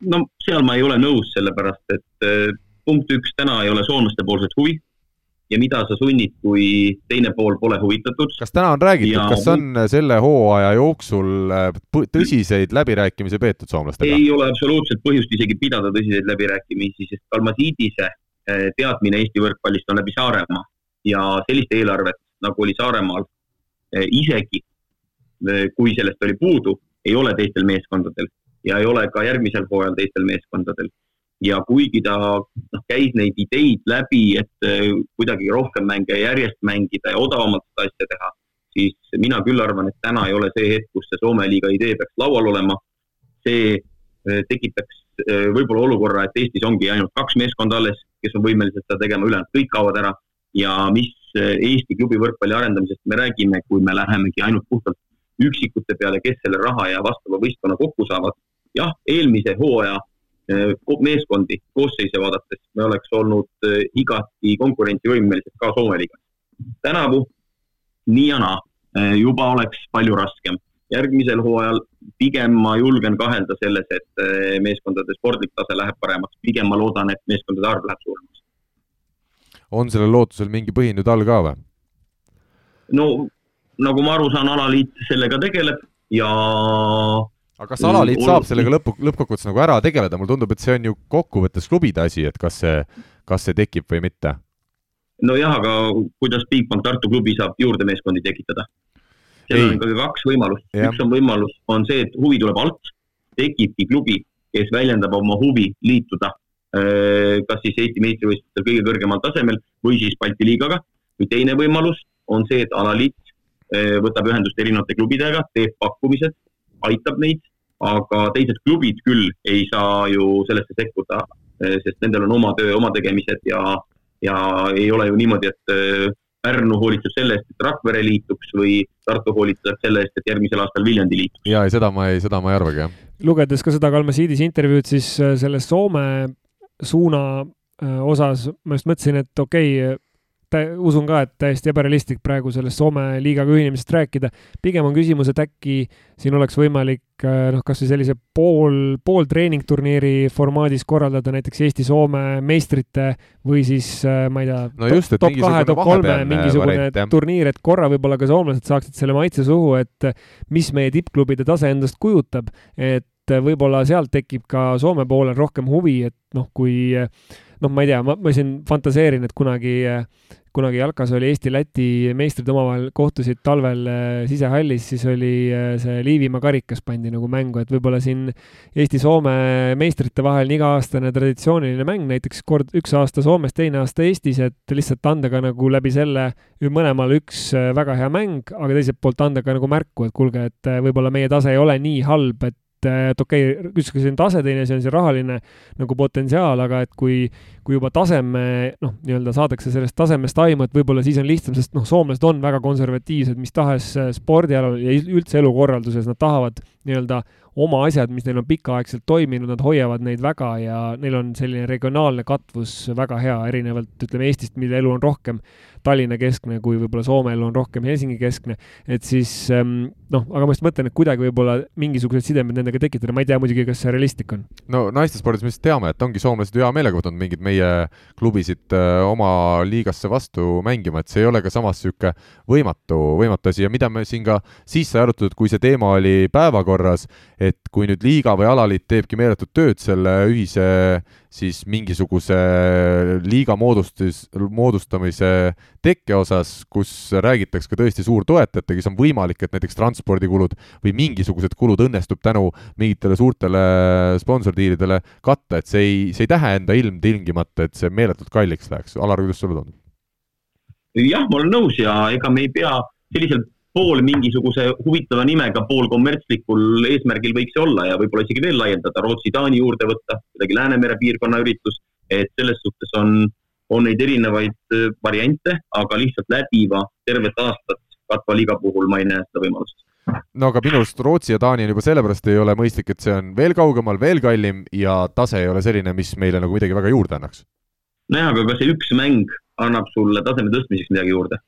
no seal ma ei ole nõus, sellepärast et eh, punkt üks, täna ei ole soomlaste poolset huvi ja mida sa sunnid, kui teine pool pole huvitatud. kas täna on räägitud ja..., kas on selle hooaja jooksul äh, tõsiseid läbirääkimisi peetud soomlastega? ei ole absoluutselt põhjust isegi pidada tõsiseid läbirääkimisi, sest Kalmasiidise äh, teadmine Eesti võrkpallist on läbi Saaremaa ja sellist eelarvet, nagu oli Saaremaal, äh, isegi kui sellest oli puudu, ei ole teistel meeskondadel ja ei ole ka järgmisel hooajal teistel meeskondadel ja kuigi ta noh, käis neid ideid läbi, et äh, kuidagi rohkem mänge järjest mängida ja odavamalt seda asja teha, siis mina küll arvan, et täna ei ole see hetk, kus see Soome liiga idee peaks laual olema. see äh, tekitaks äh, võib-olla olukorra, et Eestis ongi ainult kaks meeskonda alles, kes on võimelised seda tegema, ülejäänud kõik kaovad ära ja mis Eesti klubi võrkpalli arendamisest me räägime, kui me lähemegi ainult puhtalt üksikute peale, kes selle raha ja vastava võistkonna kokku saavad. jah, eelmise hooaja meeskondi koosseise vaadates me oleks olnud äh, igati konkurentsivõimelised ka Soome liigas. tänavu nii ja naa äh, juba oleks palju raskem. järgmisel hooajal pigem ma julgen kahelda selles, et meeskondade sportlik tase läheb paremaks, pigem ma loodan, et meeskondade arv läheb suuremaks. on sellel lootusel mingi põhi nüüd all ka või? no nagu ma aru saan, alaliit sellega tegeleb ja aga kas alaliit saab sellega lõpu, lõppkokkuvõttes nagu ära tegeleda, mulle tundub, et see on ju kokkuvõttes klubide asi, et kas see, kas see tekib või mitte? nojah, aga kuidas Bigbank Tartu klubi saab juurde meeskondi tekitada? seal on ikkagi kaks võimalust, üks on võimalus, on see, et huvi tuleb alt, tekibki klubi, kes väljendab oma huvi liituda äh, kas siis Eesti meistrivõistlustel kõige kõrgemal tasemel või siis Balti liigaga. või teine võimalus on see, et alaliit äh, võtab ühendust erinevate klubidega, teeb pakkumised, aitab neid aga teised klubid küll ei saa ju sellesse sekkuda, eh, sest nendel on oma töö, oma tegemised ja, ja ei ole ju niimoodi, et eh, Pärnu hoolitseb selle eest, et Rakvere liituks või Tartu hoolitseb selle eest, et järgmisel aastal Viljandi liituks. ja, ei seda ma ei, seda ma ei arvagi, jah. lugedes ka seda Kalmasiidis intervjuud, siis eh, selle Soome suuna osas ma just mõtlesin, et okei okay,, usun ka, et täiesti ebarealistlik praegu sellest Soome liigaga ühinemisest rääkida. pigem on küsimus, et äkki siin oleks võimalik äh, noh, kasvõi sellise pool, pooltreeningturniiri formaadis korraldada näiteks Eesti-Soome meistrite või siis äh, ma ei tea no, just, top kahe, top kolme mingisugune variant, turniir, et korra võib-olla ka soomlased saaksid selle maitse suhu, et mis meie tippklubide tase endast kujutab, et võib-olla sealt tekib ka Soome poolel rohkem huvi, et noh, kui noh, ma ei tea, ma, ma siin fantaseerin, et kunagi kunagi jalkas oli Eesti-Läti meistrid omavahel kohtusid talvel äh, sisehallis, siis oli äh, see Liivimaa karikas pandi nagu mängu, et võib-olla siin Eesti-Soome meistrite vahel on iga-aastane traditsiooniline mäng, näiteks kord üks aasta Soomes, teine aasta Eestis, et lihtsalt anda ka nagu läbi selle mõlemal üks äh, väga hea mäng, aga teiselt poolt anda ka nagu märku, et kuulge, et võib-olla meie tase ei ole nii halb, et et okei okay,, üks asi on tase, teine asi on see rahaline nagu potentsiaal, aga et kui, kui juba taseme, noh, nii-öelda saadakse sellest tasemest aimu, et võib-olla siis on lihtsam, sest noh, soomlased on väga konservatiivsed mis tahes äh, spordialal ja üldse elukorralduses, nad tahavad nii-öelda oma asjad, mis neil on pikaaegselt toiminud, nad hoiavad neid väga ja neil on selline regionaalne katvus väga hea, erinevalt ütleme Eestist, mille elu on rohkem Tallinna keskne, kui võib-olla Soome elu on rohkem Helsingi keskne. et siis ähm, noh, aga ma just mõtlen, et kuidagi võib-olla mingisugused sidemed nendega tekitada, ma ei tea muidugi, kas see realistlik on. no naistespordis me lihtsalt teame, et ongi soomlased hea meelega võtnud mingeid meie klubisid äh, oma liigasse vastu mängima, et see ei ole ka samas niisugune võimatu, võimatu asi ja mida me siin ka siis sai arutatud, kui see teema oli päevakorras, et kui nüüd liiga või alaliit teebki meeletut tööd selle ühise siis mingisuguse liiga moodustis, moodustamise tekke osas, kus räägitakse ka tõesti suurtoetajatega, siis on võimalik, et näiteks transpordikulud või mingisugused kulud õnnestub tänu mingitele suurtele sponsordiilidele katta, et see ei, see ei tähenda ilmtingimata, et see meeletult kalliks läheks. Alar, kuidas sulle tundub? jah, ma olen nõus ja ega me ei pea sellisel pool mingisuguse huvitava nimega, pool kommertslikul eesmärgil võiks see olla ja võib-olla isegi veel laiendada, Rootsi-Taani juurde võtta, kuidagi Läänemere piirkonna üritus, et selles suhtes on, on neid erinevaid äh, variante, aga lihtsalt läbiva tervet aastat katva liiga puhul ma ei näe seda võimalust no aga minu arust Rootsi ja Taani on juba sellepärast ei ole mõistlik, et see on veel kaugemal, veel kallim ja tase ei ole selline, mis meile nagu midagi väga juurde annaks. nojah, aga kas see üks mäng annab sulle taseme tõstmiseks midagi juurde?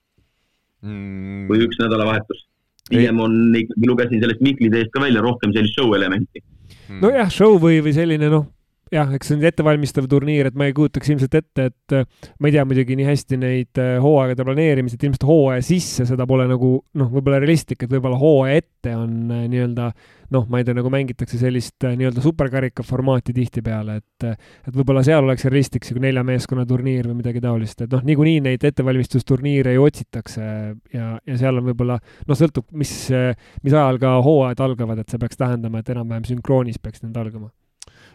Mm. või üks nädalavahetus. pigem on ikkagi, lugesin sellest Mihkli teest ka välja rohkem sellist show elementi mm.. nojah, show või, või selline noh, jah, eks see on ettevalmistav turniir, et ma ei kujutaks ilmselt ette, et äh, ma ei tea muidugi nii hästi neid äh, hooaegade planeerimisi, et ilmselt hooaja sisse seda pole nagu noh, võib-olla realistlik, et võib-olla hooaja ette on äh, nii-öelda noh, ma ei tea, nagu mängitakse sellist nii-öelda superkarika formaati tihtipeale, et et võib-olla seal oleks realistlik sihuke nelja meeskonna turniir või midagi taolist, et noh, niikuinii neid ettevalmistusturniire ju otsitakse ja, ja seal on võib-olla noh, sõltub, mis, mis ajal ka hooajad algavad, et see peaks tähendama, et enam-vähem sünkroonis peaks need algama.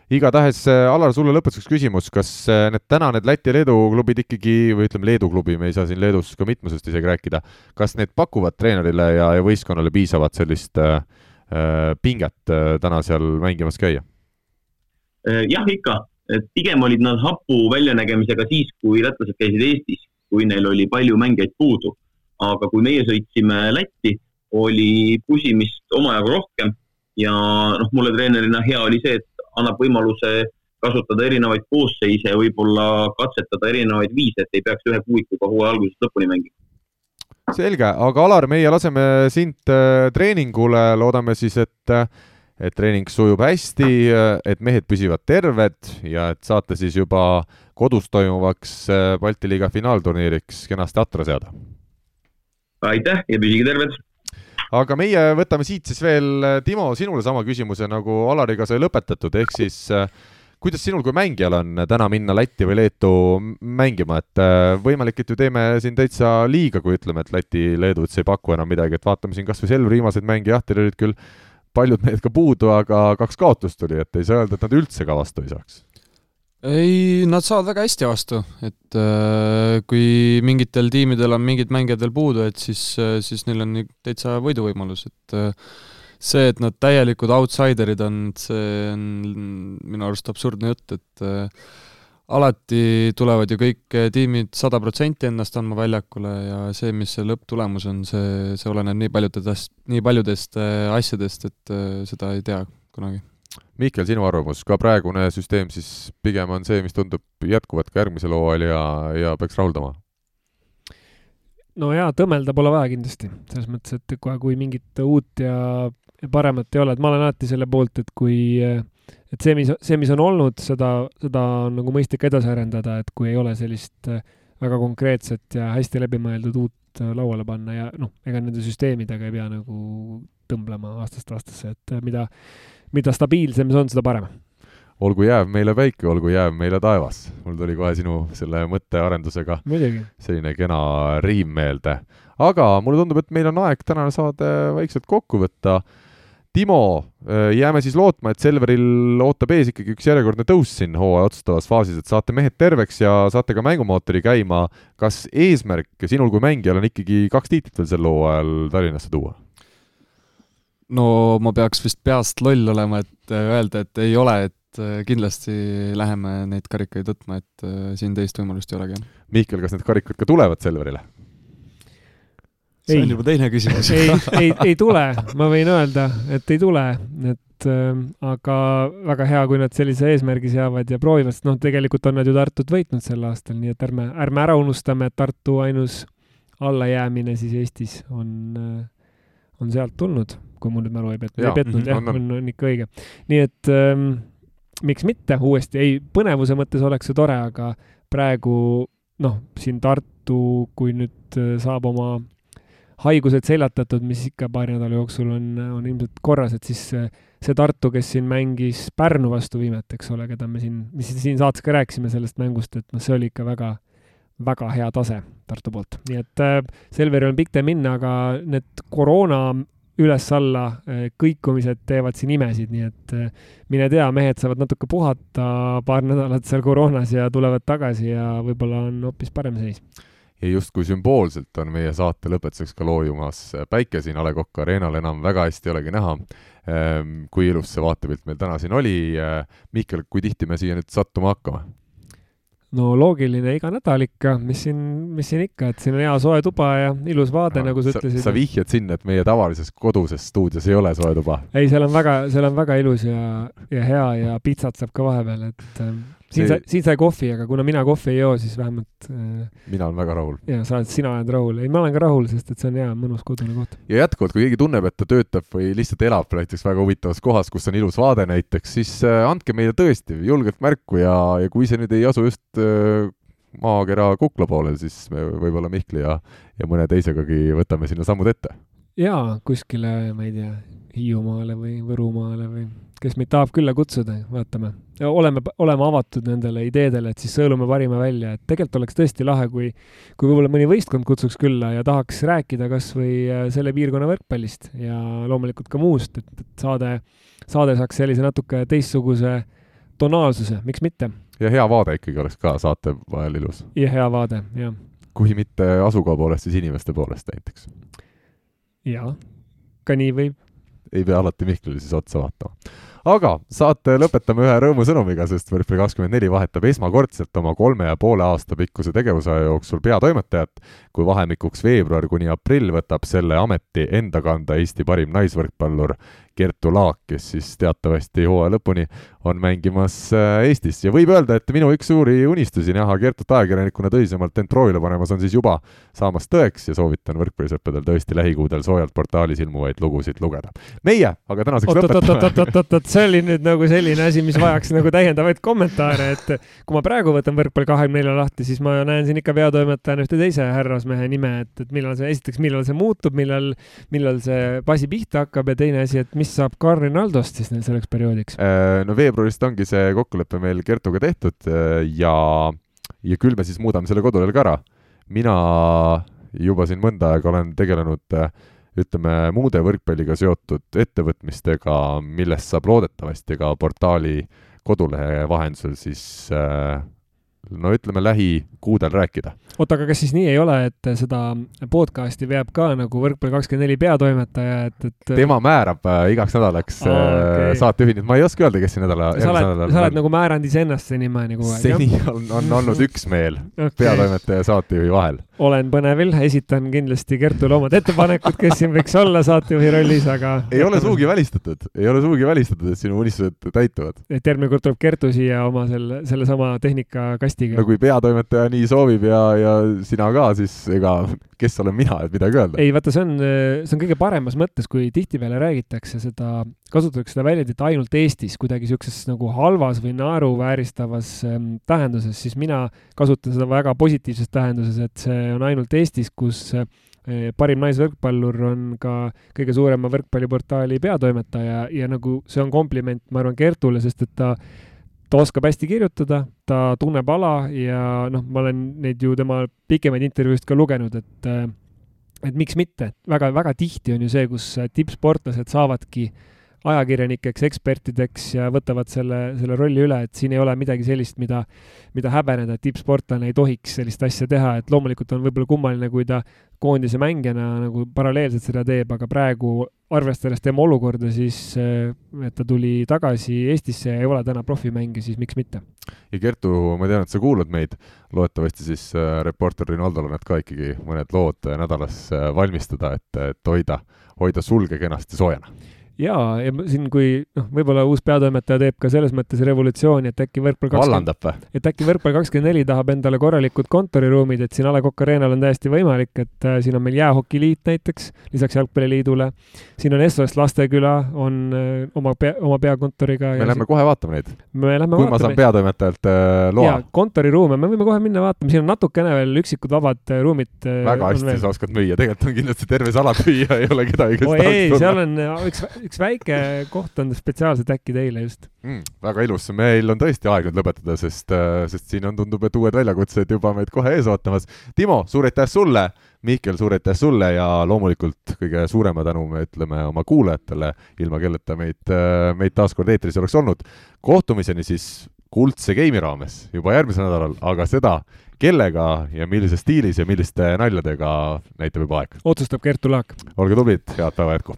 Igatahes, äh, Alar, sulle lõpetuseks küsimus, kas äh, need täna need Läti ja Leedu klubid ikkagi, või ütleme, Leedu klubi, me ei saa siin Leedus ka mitmusest isegi rääkida, kas need pakuvad treenerile ja, ja võistkonnale piisavat sellist äh, äh pinget äh, täna seal mängimas käia? jah, ikka, et pigem olid nad hapu väljanägemisega siis, kui lätlased käisid Eestis, kui neil oli palju mängijaid puudu. aga kui meie sõitsime Lätti, oli pusimist omajagu rohkem ja noh, mulle treenerina hea oli see, et annab võimaluse kasutada erinevaid koosseise ja võib-olla katsetada erinevaid viise, et ei peaks ühe kuuikuga hooaja algusest lõpuni mängima. Selge, aga Alar, meie laseme sind äh, treeningule, loodame siis, et et treening sujub hästi, et mehed püsivad terved ja et saate siis juba kodus toimuvaks äh, Balti liiga finaalturniiriks kenasti atra seada. aitäh ja püsige terved! aga meie võtame siit siis veel, Timo, sinule sama küsimuse nagu Alariga sai lõpetatud, ehk siis äh, kuidas sinul kui mängijal on täna minna Lätti või Leetu mängima, et äh, võimalik, et ju teeme siin täitsa liiga, kui ütleme, et Läti, Leedu üldse ei paku enam midagi, et vaatame siin kas või Selveri viimaseid mänge, jah, teil olid küll paljud mehed ka puudu, aga kaks kaotust tuli, et ei saa öelda, et nad üldse ka vastu ei saaks. Ei, nad saavad väga hästi vastu, et äh, kui mingitel tiimidel on mingid mängijad veel puudu, et siis äh,, siis neil on täitsa võiduvõimalus, et äh, see, et nad täielikud outsiderid on, see on minu arust absurdne jutt, et äh, alati tulevad ju kõik tiimid sada protsenti ennast andma väljakule ja see, mis see lõpptulemus on, see, see oleneb nii paljudest, nii paljudest äh, asjadest, et äh, seda ei tea kunagi. Mihkel, sinu arvamus, ka praegune süsteem siis pigem on see, mis tundub jätkuvat ka järgmisel hooajal ja, ja peaks rahuldama? no jaa, tõmmelda pole vaja kindlasti, selles mõttes, et kohe, kui mingit uut ja, ja paremat ei ole, et ma olen alati selle poolt, et kui, et see, mis, see, mis on olnud, seda, seda on nagu mõistlik edasi arendada, et kui ei ole sellist väga konkreetset ja hästi läbimõeldud uut lauale panna ja noh, ega nende süsteemidega ei pea nagu tõmblema aastast aastasse, et mida mida stabiilsem see on, seda parem. olgu jääv meile päike, olgu jääv meile taevas. mul tuli kohe sinu selle mõttearendusega Muidugi. selline kena riim meelde. aga mulle tundub, et meil on aeg tänane saade vaikselt kokku võtta. Timo, äh, jääme siis lootma, et Selveril ootab ees ikkagi üks järjekordne tõus siin hooaja otsustavas faasis, et saate mehed terveks ja saate ka mängumootori käima. kas eesmärk sinul kui mängijal on ikkagi kaks tiitlit veel sel hooajal Tallinnasse tuua? no ma peaks vist peast loll olema, et äh, öelda, et ei ole, et äh, kindlasti läheme neid karikaid võtma, et siin teist võimalust ei olegi. Mihkel, kas need karikad ka tulevad Selverile? See on juba teine küsimus. Ei, ei, ei tule, ma võin öelda, et ei tule, et äh, aga väga hea, kui nad sellise eesmärgi seavad ja proovivad, sest noh, tegelikult on nad ju Tartut võitnud sel aastal, nii et ärme, ärme ära unustame, et Tartu ainus allajäämine siis Eestis on äh, on sealt tulnud, kui mul nüüd mälu ei petnud, ei petnud mhm, jah, on, on, on ikka õige. nii et ähm, miks mitte? Uuesti, ei, põnevuse mõttes oleks see tore, aga praegu noh, siin Tartu, kui nüüd äh, saab oma haigused seljatatud, mis ikka paari nädala jooksul on, on ilmselt korras, et siis see, Tartu, kes siin mängis Pärnu vastu viimati, eks ole, keda me siin, mis siin saates ka rääkisime sellest mängust, et noh, see oli ikka väga väga hea tase Tartu poolt, nii et äh, Selveril on pikk tee minna, aga need koroona üles-alla äh, kõikumised teevad siin imesid, nii et äh, mine tea, mehed saavad natuke puhata paar nädalat seal koroonas ja tulevad tagasi ja võib-olla on hoopis parem seis. Ja justkui sümboolselt on meie saate lõpetuseks ka loojumas päike siin A Le Coq Arena'l enam väga hästi ei olegi näha. Ähm, kui ilus see vaatepilt meil täna siin oli. Mihkel, kui tihti me siia nüüd sattuma hakkame? no loogiline iga nädal ikka, mis siin, mis siin ikka, et siin on hea soe tuba ja ilus vaade, nagu sa ütlesid. sa vihjad sinna, et meie tavalises koduses stuudios ei ole soe tuba? ei, seal on väga, seal on väga ilus ja, ja hea ja pitsat saab ka vahepeal, et ähm, siin sai, siin sai kohvi, aga kuna mina kohvi ei joo, siis vähemalt äh, mina olen väga rahul. jaa, sa oled, sina oled rahul. ei, ma olen ka rahul, sest et see on hea, mõnus kodune koht. ja jätkuvalt, kui keegi tunneb, et ta töötab või lihtsalt elab näiteks väga huvitavas kohas, kus on ilus vaade näiteks, siis äh, andke meile tõesti julgelt märku ja, ja kui see nüüd ei asu just äh, maakera kukla poolel, siis me võib-olla Mihkli ja, ja mõne teisegagi võtame sinna sammud ette. jaa, kuskile, ma ei tea, Hiiumaale või Võrumaale või kes meid tahab külla kutsuda, vaatame. oleme, oleme avatud nendele ideedele, et siis sõelume parima välja, et tegelikult oleks tõesti lahe, kui, kui võib-olla mõni võistkond kutsuks külla ja tahaks rääkida kas või äh, selle piirkonna võrkpallist ja loomulikult ka muust, et, et saade, saade saaks sellise natuke teistsuguse tonaalsuse, miks mitte. ja hea vaade ikkagi oleks ka saate vahel ilus. ja hea vaade, jah. kui mitte asukoha poolest, siis inimeste poolest näiteks. jaa, ka nii võib ei pea alati Mihklile siis otsa vaatama. Aga saate lõpetame ühe rõõmusõnumiga, sest Võrkpalli kakskümmend neli vahetab esmakordselt oma kolme ja poole aasta pikkuse tegevusaja jooksul peatoimetajat, kui vahemikuks veebruar kuni aprill võtab selle ameti enda kanda Eesti parim naisvõrkpallur Kertu Laak, kes siis teatavasti hooaja lõpuni on mängimas äh, Eestis ja võib öelda, et minu üks suuri unistusi näha Kertut ajakirjanikuna tõsisemalt end proovile panemas on siis juba saamas tõeks ja soovitan võrkpallisõppedel tõesti lähikuudel soojalt portaalis ilmuvaid lugusid lugeda. meie aga tänaseks lõpetame. oot-oot-oot-oot-oot, see oli nüüd nagu selline asi, mis vajaks nagu täiendavaid kommentaare, et kui ma praegu võtan võrkpalli kahekümne nelja lahti, siis ma näen siin ikka peatoimetajana ühte teise härrasmehe nime, et, et millal see, esiteks, millal see muutub, millal, millal see basi pihta hakkab ja teine asi, et mis saab Karin Aldost siis selleks perioodiks? Äh, no veebruarist ongi see kokkulepe meil Kertuga tehtud äh, ja, ja küll me siis muudame selle kodulehel ka ära. mina juba siin mõnda aega olen tegelenud äh, ütleme, muude võrkpalliga seotud ettevõtmistega, millest saab loodetavasti ka portaali kodulehe vahendusel siis äh, no ütleme, lähikuudel rääkida. oota, aga kas siis nii ei ole, et seda podcast'i veab ka nagu Võrkpalli24 peatoimetaja, et, et tema määrab äh, igaks nädalaks Aa, okay. Äh, saatejuhid, ma ei oska öelda, kes siin nädala sa oled, sa oled nagu määranud iseennast senimaani kogu aeg? seni on, on olnud üksmeel okay. peatoimetaja ja saatejuhi vahel. olen põnevil, esitan kindlasti Kertule omad ettepanekud, kes siin võiks olla saatejuhi rollis, aga ei ole sugugi välistatud, ei ole sugugi välistatud, et sinu unistused täituvad. et järgmine kord tuleb Kertu siia oma selle, sellesama tehnikakasti no kui peatoimetaja nii soovib ja, ja sina ka, siis ega kes olen mina, et midagi öelda? ei, vaata, see on, see on kõige paremas mõttes, kui tihtipeale räägitakse seda, kasutatakse seda väljendit ainult Eestis kuidagi niisuguses nagu halvas või naeruvääristavas ähm, tähenduses, siis mina kasutan seda väga positiivses tähenduses, et see on ainult Eestis, kus äh, parim naisvõrkpallur on ka kõige suurema võrkpalliportaali peatoimetaja ja nagu see on kompliment, ma arvan, Kertule, sest et ta ta oskab hästi kirjutada, ta tunneb ala ja noh, ma olen neid ju tema pikemaid intervjuusid ka lugenud, et et miks mitte, väga-väga tihti on ju see, kus tippsportlased saavadki ajakirjanikeks, ekspertideks ja võtavad selle, selle rolli üle, et siin ei ole midagi sellist, mida, mida häbeneda, et tippsportlane ei tohiks sellist asja teha, et loomulikult on võib-olla kummaline, kui ta koondise mängijana nagu paralleelselt seda teeb, aga praegu arvestades tema olukorda, siis eh, et ta tuli tagasi Eestisse ja ei ole täna profimängija, siis miks mitte. ja Kertu, ma tean, et sa kuulad meid, loodetavasti siis äh, reporter Rinaldol on need ka ikkagi mõned lood nädalas äh, valmistada, et, et hoida, hoida sulge kenasti soojana jaa, ja siin, kui noh, võib-olla uus peatoimetaja teeb ka selles mõttes revolutsiooni, et äkki võrkpall vallandab või? et äkki võrkpall kakskümmend neli tahab endale korralikud kontoriruumid, et siin A Le Coq Arena'l on täiesti võimalik, et äh, siin on meil Jäähokiliit näiteks, lisaks Jalgpalliliidule, siin on SOS Lasteküla, on äh, oma pea, oma peakontoriga. me lähme siin... kohe vaatame neid. me lähme kui vaatame. ma saan peatoimetajalt äh, loa. jaa, kontoriruume, me võime kohe minna vaatama, siin on natukene veel üksikud vabad äh, ruumid äh,. väga hästi sa oskad müüa, tegelikult on kindlasti terve salatüüa, ei ole kedagi, kes oh, ei, seal on äh, üks, üks väike koht on spetsiaalselt äkki teile just mm,. väga ilus, meil on tõesti aeg nüüd lõpetada, sest, äh, sest siin on, tundub, et uued väljakutsed juba meid kohe ees ootamas. Timo, suur aitäh sulle! Mihkel, suur aitäh sulle ja loomulikult kõige suurema tänu me ütleme oma kuulajatele, ilma kelleta meid, äh, meid taas kord eetris oleks olnud. kohtumiseni siis kuldse geimi raames juba järgmisel nädalal, aga seda, kellega ja millises stiilis ja milliste naljadega, näitab juba aeg. otsustab Kertu Laak. olge tublid, head päeva jätku!